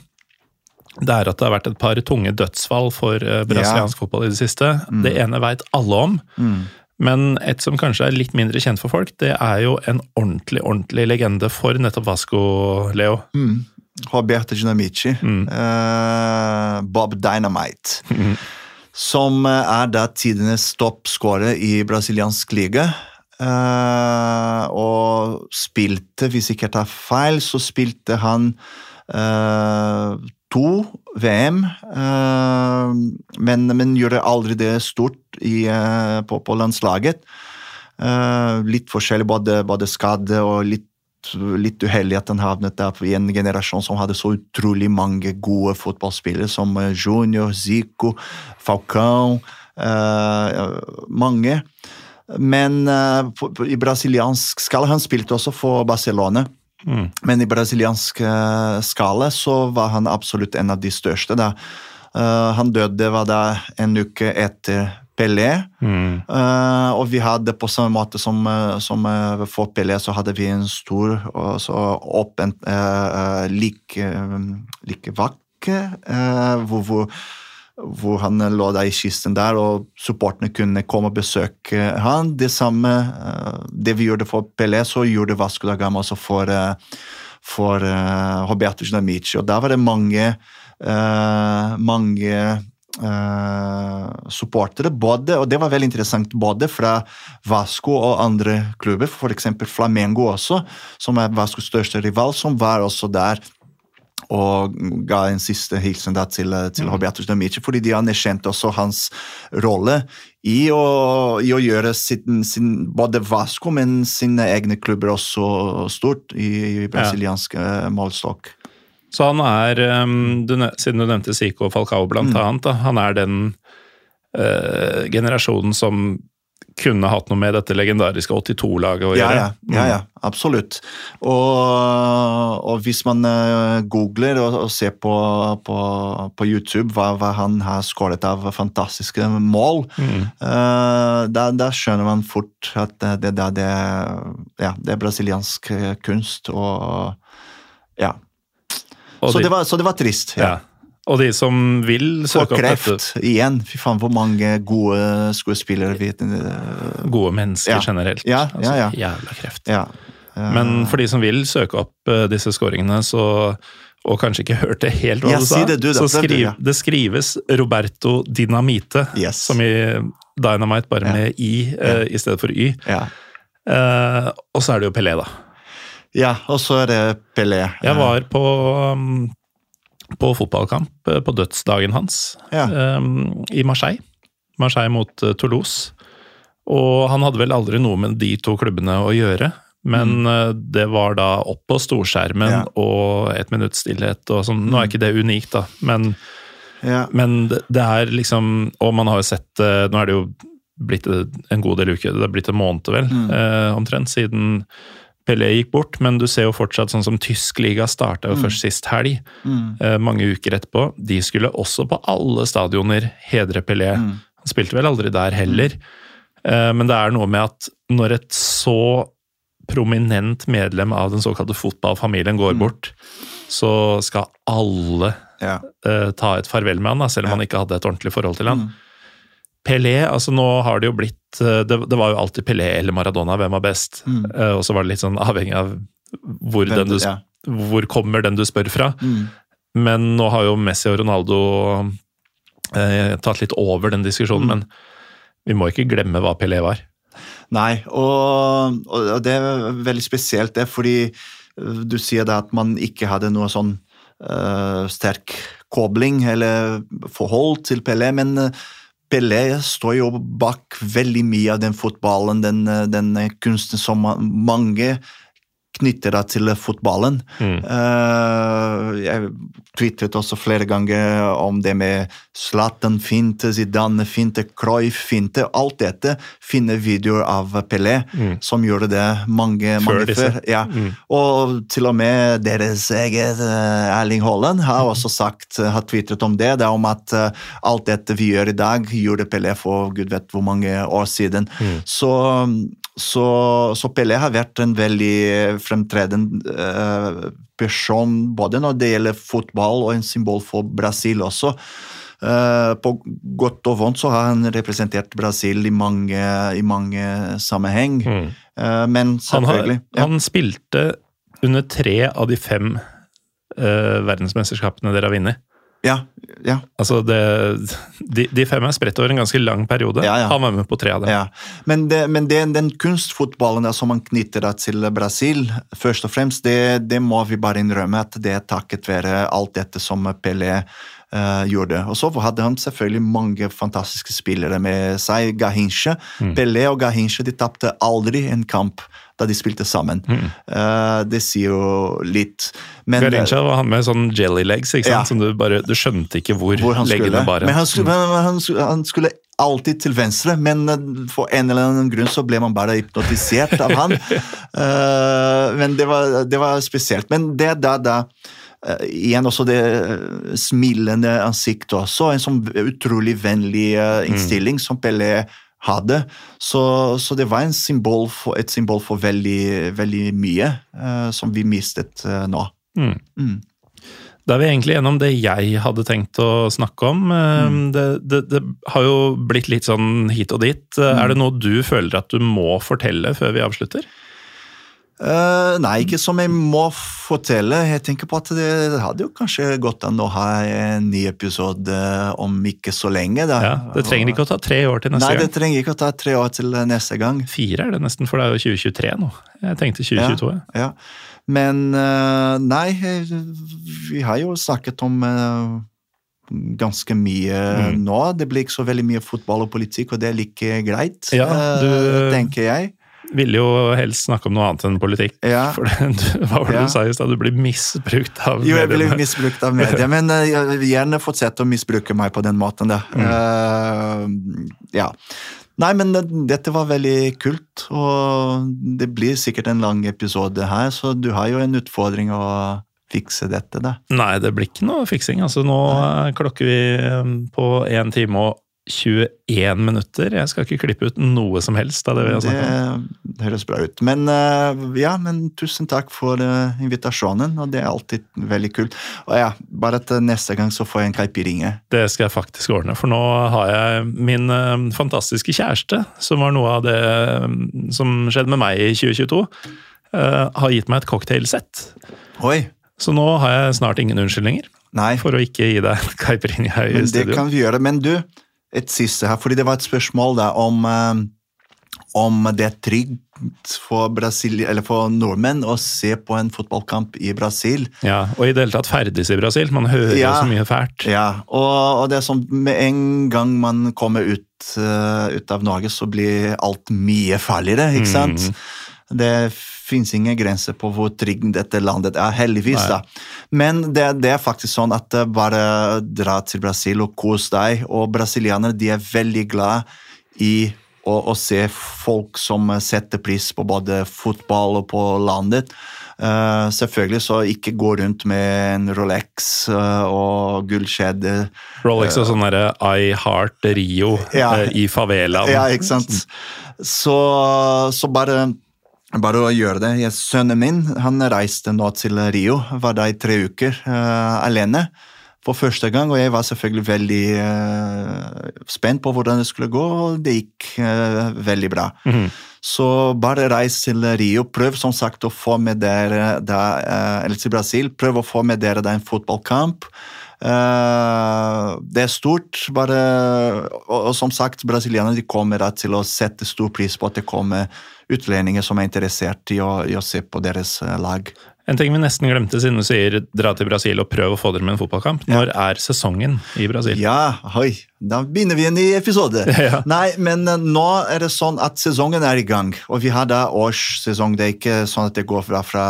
[SPEAKER 1] det er at det har vært et par tunge dødsfall for brasiliansk brasiliansk fotball i det siste. Det ene veit alle om. Men et som kanskje er litt mindre kjent for folk, det er jo en ordentlig ordentlig legende for nettopp Vasco, Leo.
[SPEAKER 2] Roberto Dinamici. Uh, Bob Dynamite. Som eh, er da tidenes toppskårer i brasiliansk liga. Uh, og spilte, hvis ikke jeg tar feil, så spilte han eh, to VM, uh, men, men gjorde aldri det stort i, uh, på, på landslaget. Uh, litt forskjellig, både, både skade og litt, litt uheldig at han havnet der i en generasjon som hadde så utrolig mange gode fotballspillere, som eh, Junior, Zico, Falcão eh, Mange. Men eh, på, i brasiliansk skala Han spilte også for Barcelona. Men i brasiliansk eh, skala så var han absolutt en av de største. Da. Uh, han døde var da en uke etter Pelé. Eh, og vi hadde på samme måte som, som uh, for Pelé, så hadde vi en stor og så åpen uh, like, like vakke, hvor, hvor, hvor han lå der i kisten der, og supporterne kunne komme og besøke han. Det samme eh, det vi gjorde for Pelé, så gjorde Vasco da Gama også for, eh, for uh, Roberto Ginamici. Og der var det mange, uh, mange uh, supportere, både, og det var veldig interessant, både fra Vasco og andre klubber, f.eks. Flamengo også, som er Vascos største rival, som var også der og ga en siste hilsen da til, til Roberto Ginamici, fordi de anerkjente også hans rolle i å, i å gjøre sin, sin, både Vasco, men sine egne klubber også stort i, i brasiliansk ja. målstokk.
[SPEAKER 1] Så han er, um, du, siden du nevnte Zico og Falcao blant annet, da, han er den eh, generasjonen som kunne hatt noe med dette legendariske 82-laget å gjøre.
[SPEAKER 2] ja, ja, ja absolutt. Og, og hvis man eh, googler og, og ser på, på, på YouTube hva, hva han har skåret av fantastiske mål, eh, da, da skjønner man fort at det, det, det, ja, det er brasiliansk eh, kunst. Og ja. Så,
[SPEAKER 1] de,
[SPEAKER 2] det var, så det var trist.
[SPEAKER 1] ja. Og de som vil søke opp
[SPEAKER 2] kreft igjen. Fy faen, hvor mange gode skuespillere vi eh,
[SPEAKER 1] Gode mennesker
[SPEAKER 2] Ja.
[SPEAKER 1] generelt.
[SPEAKER 2] Ja,
[SPEAKER 1] ja,
[SPEAKER 2] ja, ja.
[SPEAKER 1] Jævla kreft.
[SPEAKER 2] Ja. Ja.
[SPEAKER 1] Men for de som vil søke opp eh, disse scoringene, så og kanskje ikke hørte helt hva
[SPEAKER 2] Ja,
[SPEAKER 1] du sa,
[SPEAKER 2] det du da,
[SPEAKER 1] så skriv, det skrives Roberto Dinamite,
[SPEAKER 2] Yes.
[SPEAKER 1] som i Dynamite, bare med i uh, i stedet for y.
[SPEAKER 2] ja.
[SPEAKER 1] Eh, og så er det jo Pelé, da.
[SPEAKER 2] ja, og så er det Pelé.
[SPEAKER 1] Jeg var på, um, på fotballkamp eh, på dødsdagen hans
[SPEAKER 2] Ja.
[SPEAKER 1] um, i Marseille. Marseille mot eh, Toulouse. Og han hadde vel aldri noe med de to klubbene å gjøre. Men eh, det var da opp på storskjermen
[SPEAKER 2] Mm. Ja.
[SPEAKER 1] og et minutts stillhet og sånn. Nå er ikke det unikt, da, men,
[SPEAKER 2] Ja.
[SPEAKER 1] men det, det er liksom Og man har jo sett Nå er det jo blitt en god del uker, det er blitt en måned vel,
[SPEAKER 2] Mm.
[SPEAKER 1] eh, omtrent, siden Pelé gikk bort. Men du ser jo fortsatt sånn som tysk liga starta jo
[SPEAKER 2] Mm.
[SPEAKER 1] først sist helg, eh, mange uker etterpå. De skulle også på alle stadioner hedre Pelé.
[SPEAKER 2] Mm.
[SPEAKER 1] Han spilte vel aldri der heller. Eh, Men det er noe med at når et så prominent medlem av den såkalte fotballfamilien går
[SPEAKER 2] Mm.
[SPEAKER 1] bort, så skal alle
[SPEAKER 2] Ja.
[SPEAKER 1] eh, ta et farvel med han, da, selv om
[SPEAKER 2] Ja.
[SPEAKER 1] han ikke hadde et ordentlig forhold til han. Pelé, altså nå har det jo blitt eh, Det, det var jo alltid Pelé eller Maradona, hvem var best?
[SPEAKER 2] Mm.
[SPEAKER 1] Uh, og så var det litt sånn avhengig av hvor,
[SPEAKER 2] Hvem
[SPEAKER 1] den du,
[SPEAKER 2] ja.
[SPEAKER 1] hvor kommer den du spør fra.
[SPEAKER 2] Mm.
[SPEAKER 1] Men nå har jo Messi og Ronaldo uh, tatt litt over den diskusjonen,
[SPEAKER 2] Mm.
[SPEAKER 1] men vi må ikke glemme hva Pelé var.
[SPEAKER 2] Nei, og, og det er veldig spesielt, det, fordi du sier det at man ikke hadde noe sånn uh, sterk kobling eller forhold til Pelé, men Pelé står jo bak veldig mye av den fotballen, den, den kunsten som mange knytter det til fotballen. Mm. Uh, jeg tvitret også flere ganger om det med Zlatan-finte, Zidane-finte, Cruyff-finte. Alt dette finner videoer av Pelé, mm. som gjorde det mange, mange før. før. Ja. Mm. Og til og med deres eget uh, Erling Haaland har også sagt, har tvitret om det. Det er om at alt dette vi gjør i dag, gjorde Pelé for gud vet hvor mange år siden. Mm. Så så, så, Pelé har vært en veldig fremtredende uh, person både når det gjelder fotball og en symbol for Brasil også. Uh, på godt og vondt så har han representert Brasil i mange, i mange sammenheng. Mm. Uh, men selvfølgelig
[SPEAKER 1] han, har, ja. han, spilte under tre av de fem verdensmesterskapene dere har vunnet.
[SPEAKER 2] Ja, ja.
[SPEAKER 1] Altså det, de, de, fem er spredt over en ganske lang periode. Ja, ja. Han var med på tre av dem.
[SPEAKER 2] Ja. Men, det, men det, den kunstfotballen som man knytter til Brasil, først og fremst, det, det, må vi bare innrømme at det er takket være alt dette som Pelé uh, gjorde. Og så hadde han selvfølgelig mange fantastiske spillere med seg. Gahinche. Mm. Pelé og Gahinche de tapte aldri en kamp da de spilte sammen. Mm. Uh, det sier jo litt.
[SPEAKER 1] Men, Garincha var han med sånn jelly legs, ikke sant? Ja. som du bare, du skjønte ikke hvor, hvor leggene var.
[SPEAKER 2] Men han skulle, mm. han, han skulle alltid til venstre, men eh, for en eller annen grunn så ble man bare hypnotisert av han. uh, (laughs) men det var, det var, spesielt. Men det da, da uh, igjen også det smilende ansiktet også. En sånn utrolig vennlig uh, innstilling mm. som Pelé hadde. Så, så, det var symbol for, et symbol for veldig, veldig mye uh, som vi mistet uh, nå. Mm. Mm.
[SPEAKER 1] Da er vi egentlig gjennom det jeg hadde tenkt å snakke om. Eh, mm. Det, det, det, har jo blitt litt sånn hit og dit. Er det mm. noe du føler at du må fortelle før vi avslutter?
[SPEAKER 2] Uh, nei, ikke som jeg må fortelle. Jeg tenker på at det hadde jo kanskje gått an å ha en ny episode om ikke så lenge. Da.
[SPEAKER 1] Ja, Det trenger ikke å ta tre år til neste
[SPEAKER 2] nei,
[SPEAKER 1] gang.
[SPEAKER 2] Nei, det trenger ikke å ta tre år til neste gang.
[SPEAKER 1] Fire er det nesten, for det er jo 2023 nå. Jeg tenkte 2022.
[SPEAKER 2] Ja, ja. Men uh, nei, vi har jo snakket om uh, ganske mye mm. nå. Det blir ikke så veldig mye fotball og politikk, og det er like greit, ja, du... tenker jeg
[SPEAKER 1] ville jo helst snakke om noe annet enn politikk. Ja. For det, hva var det ja. du sa i stad? Du blir misbrukt av
[SPEAKER 2] mediene. Jo, jeg blir misbrukt av medier, (laughs) men uh, jeg vil gjerne fortsette å misbruke meg på den måten. Da. Mm. Uh, ja. Nei, men dette var veldig kult, og det blir sikkert en lang episode her, så du har jo en utfordring å fikse dette, da.
[SPEAKER 1] Nei, det blir ikke noe fiksing. Altså, nå Nei. klokker vi på én time og 21 minutter. Jeg skal ikke klippe ut noe som helst av det vi har snakket
[SPEAKER 2] om. Det høres bra ut. Men, uh, ja, men tusen takk for uh, invitasjonen, og det er alltid veldig kult. Og ja, bare at neste gang så får jeg en caipirinha.
[SPEAKER 1] Det skal jeg faktisk ordne, for nå har jeg min uh, fantastiske kjæreste, som var noe av det som skjedde med meg i 2022, har gitt meg et cocktailsett.
[SPEAKER 2] Oi.
[SPEAKER 1] Så nå har jeg snart ingen unnskyldninger. Nei. For å ikke gi deg caipirinha i
[SPEAKER 2] men
[SPEAKER 1] studio.
[SPEAKER 2] Det kan vi gjøre, men du et siste her, fordi det var et spørsmål da, om, eh, om det er trygt for, Brasil, for, nordmenn å se på en fotballkamp i Brasil.
[SPEAKER 1] Ja, Og i det hele tatt ferdes i Brasil. Man hører ja, så mye fælt.
[SPEAKER 2] Ja, og, og, det er sånn med en gang man kommer ut, uh, ut av Norge, så blir alt mye farligere, ikke sant? Mm. Det fins ingen grenser på hvor trygt dette landet er, heldigvis. da. Men det, det, er faktisk sånn at eh, bare dra til Brasil og kos deg. Og brasilianere de er veldig glad i å, å, se folk som setter pris på både fotball og på landet. Uh, selvfølgelig så ikke gå rundt med en Rolex uh, og gullkjede.
[SPEAKER 1] Rolex og sånn derre I Heart Rio ja, uh, i favelaen.
[SPEAKER 2] Ja, ikke sant. Så, så bare bare å gjøre det. Jeg, sønnen min han reiste nå til Rio, var der i tre uker uh, alene for første gang. Og jeg var selvfølgelig veldig uh, spent på hvordan det skulle gå, og det gikk uh, veldig bra. Mm -hmm. Så bare reis til Rio. Prøv som sagt å få med dere da, eller til Brasil, prøv å få med dere da en fotballkamp. Eh, det er stort, bare og, og som sagt, brasilianerne kommer til å sette stor pris på at det kommer utlendinger som er interessert i å, i å se på deres eh, lag.
[SPEAKER 1] En ting vi nesten glemte siden du sier dra til Brasil og prøv å få dere med en fotballkamp. Når er sesongen i Brasil?
[SPEAKER 2] Ja, oi, da begynner vi en ny episode. (laughs)
[SPEAKER 1] Ja.
[SPEAKER 2] Nei, men eh, nå er det sånn at sesongen er i gang, og vi har da årssesong. Det er ikke sånn at det går fra, fra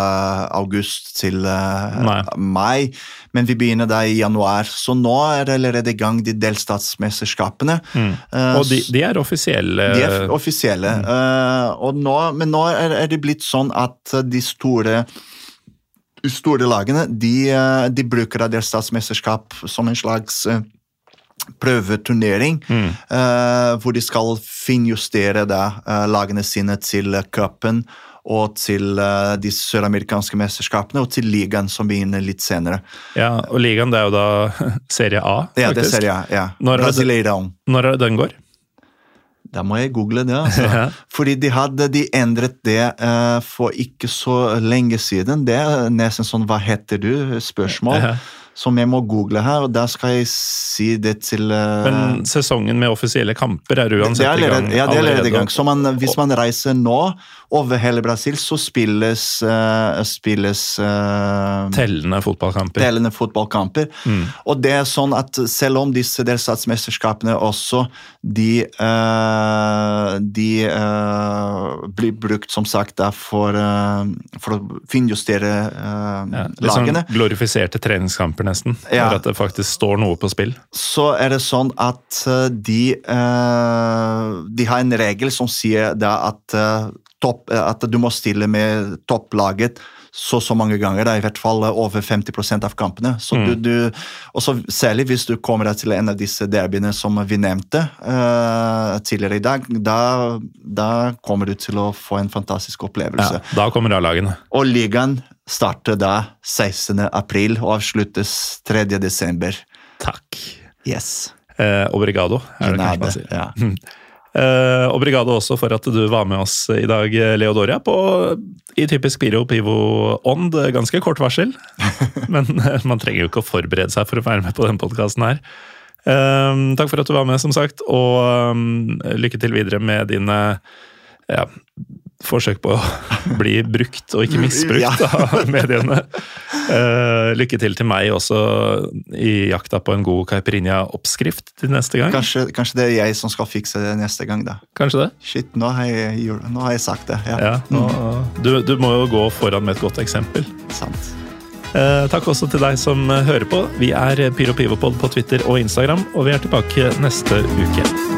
[SPEAKER 2] august til
[SPEAKER 1] uh,
[SPEAKER 2] mai, men vi begynner da i januar. Så nå er det allerede i gang de delstatsmesterskapene. Eh,
[SPEAKER 1] Og de, de er offisielle.
[SPEAKER 2] de er offisielle. eh, og nå, men nå er, er det blitt sånn at de store store lagene de, eh, de bruker deres statsmesterskap som en slags prøveturnering, prøveturnering, uh, hvor de skal finjustere da, eh, lagene sine til eh, cupen og til uh, de søramerikanske mesterskapene og til ligaen som begynner litt senere.
[SPEAKER 1] Ja, og ligaen det er jo da (laughs) serie A,
[SPEAKER 2] Ja, det
[SPEAKER 1] er
[SPEAKER 2] Serie A. Ja.
[SPEAKER 1] Når
[SPEAKER 2] Brasileirão.
[SPEAKER 1] Når den går?
[SPEAKER 2] Da må jeg google det. altså. (laughs)
[SPEAKER 1] Ja.
[SPEAKER 2] Fordi de hadde de endret det uh, for ikke så lenge siden. Det er nesten sånn 'hva heter du?' spørsmål.
[SPEAKER 1] Ja.
[SPEAKER 2] Som jeg må google her, og da skal jeg si det til uh,
[SPEAKER 1] Men sesongen med offisielle kamper er uansett i gang.
[SPEAKER 2] ja, det er allerede i gang. Så man, hvis man reiser nå over hele Brasil, så spilles, uh, spilles uh,
[SPEAKER 1] Tellende fotballkamper.
[SPEAKER 2] Tellende fotballkamper. Og det er sånn at selv om disse delstatsmesterskapene også de, uh, de blir brukt som sagt da for, for å finjustere
[SPEAKER 1] Ja, litt sånn
[SPEAKER 2] lagene,
[SPEAKER 1] glorifiserte treningskamper, nesten.
[SPEAKER 2] Ja.
[SPEAKER 1] At det faktisk står noe på spill.
[SPEAKER 2] så er det sånn at de, de har en regel som sier da at, topp, eh, at du må stille med topplaget så så mange ganger, da, i hvert fall eh, over 50% av kampene. Så du, du, og så Særlig hvis du kommer til en av disse derbyene som vi nevnte uh, tidligere i dag. Da, da kommer du til å få en fantastisk opplevelse.
[SPEAKER 1] Ja, da kommer A-lagene.
[SPEAKER 2] Og ligaen starter da 16. april og avsluttes 3. desember.
[SPEAKER 1] Takk.
[SPEAKER 2] Yes.
[SPEAKER 1] Eh, obrigado, er det kanskje man sier.
[SPEAKER 2] Ja. (laughs)
[SPEAKER 1] Eh, Brigade også for at du var med oss i dag, Leodoria, på, i typisk Piro Pivo-ånd. Ganske kort varsel, (laughs) men eh, man trenger jo ikke å forberede seg for å være med på denne podkasten her. Eh, takk for at du var med, som sagt, og um, lykke til videre med dine ja, forsøk på å (laughs) bli brukt og ikke misbrukt av mediene. Uh, lykke til til meg også i jakta på en god caipirinha-oppskrift til neste gang.
[SPEAKER 2] Kanskje, kanskje det er jeg som skal fikse det neste gang, da.
[SPEAKER 1] Kanskje det?
[SPEAKER 2] Shit, nå har jeg, nå har jeg sagt det. Ja,
[SPEAKER 1] Ja, nå, du, du må jo gå foran med et godt eksempel.
[SPEAKER 2] sant.
[SPEAKER 1] Eh, takk også til deg som hører på. Vi er Pyro Pivopod på Twitter og Instagram, og vi er tilbake neste uke.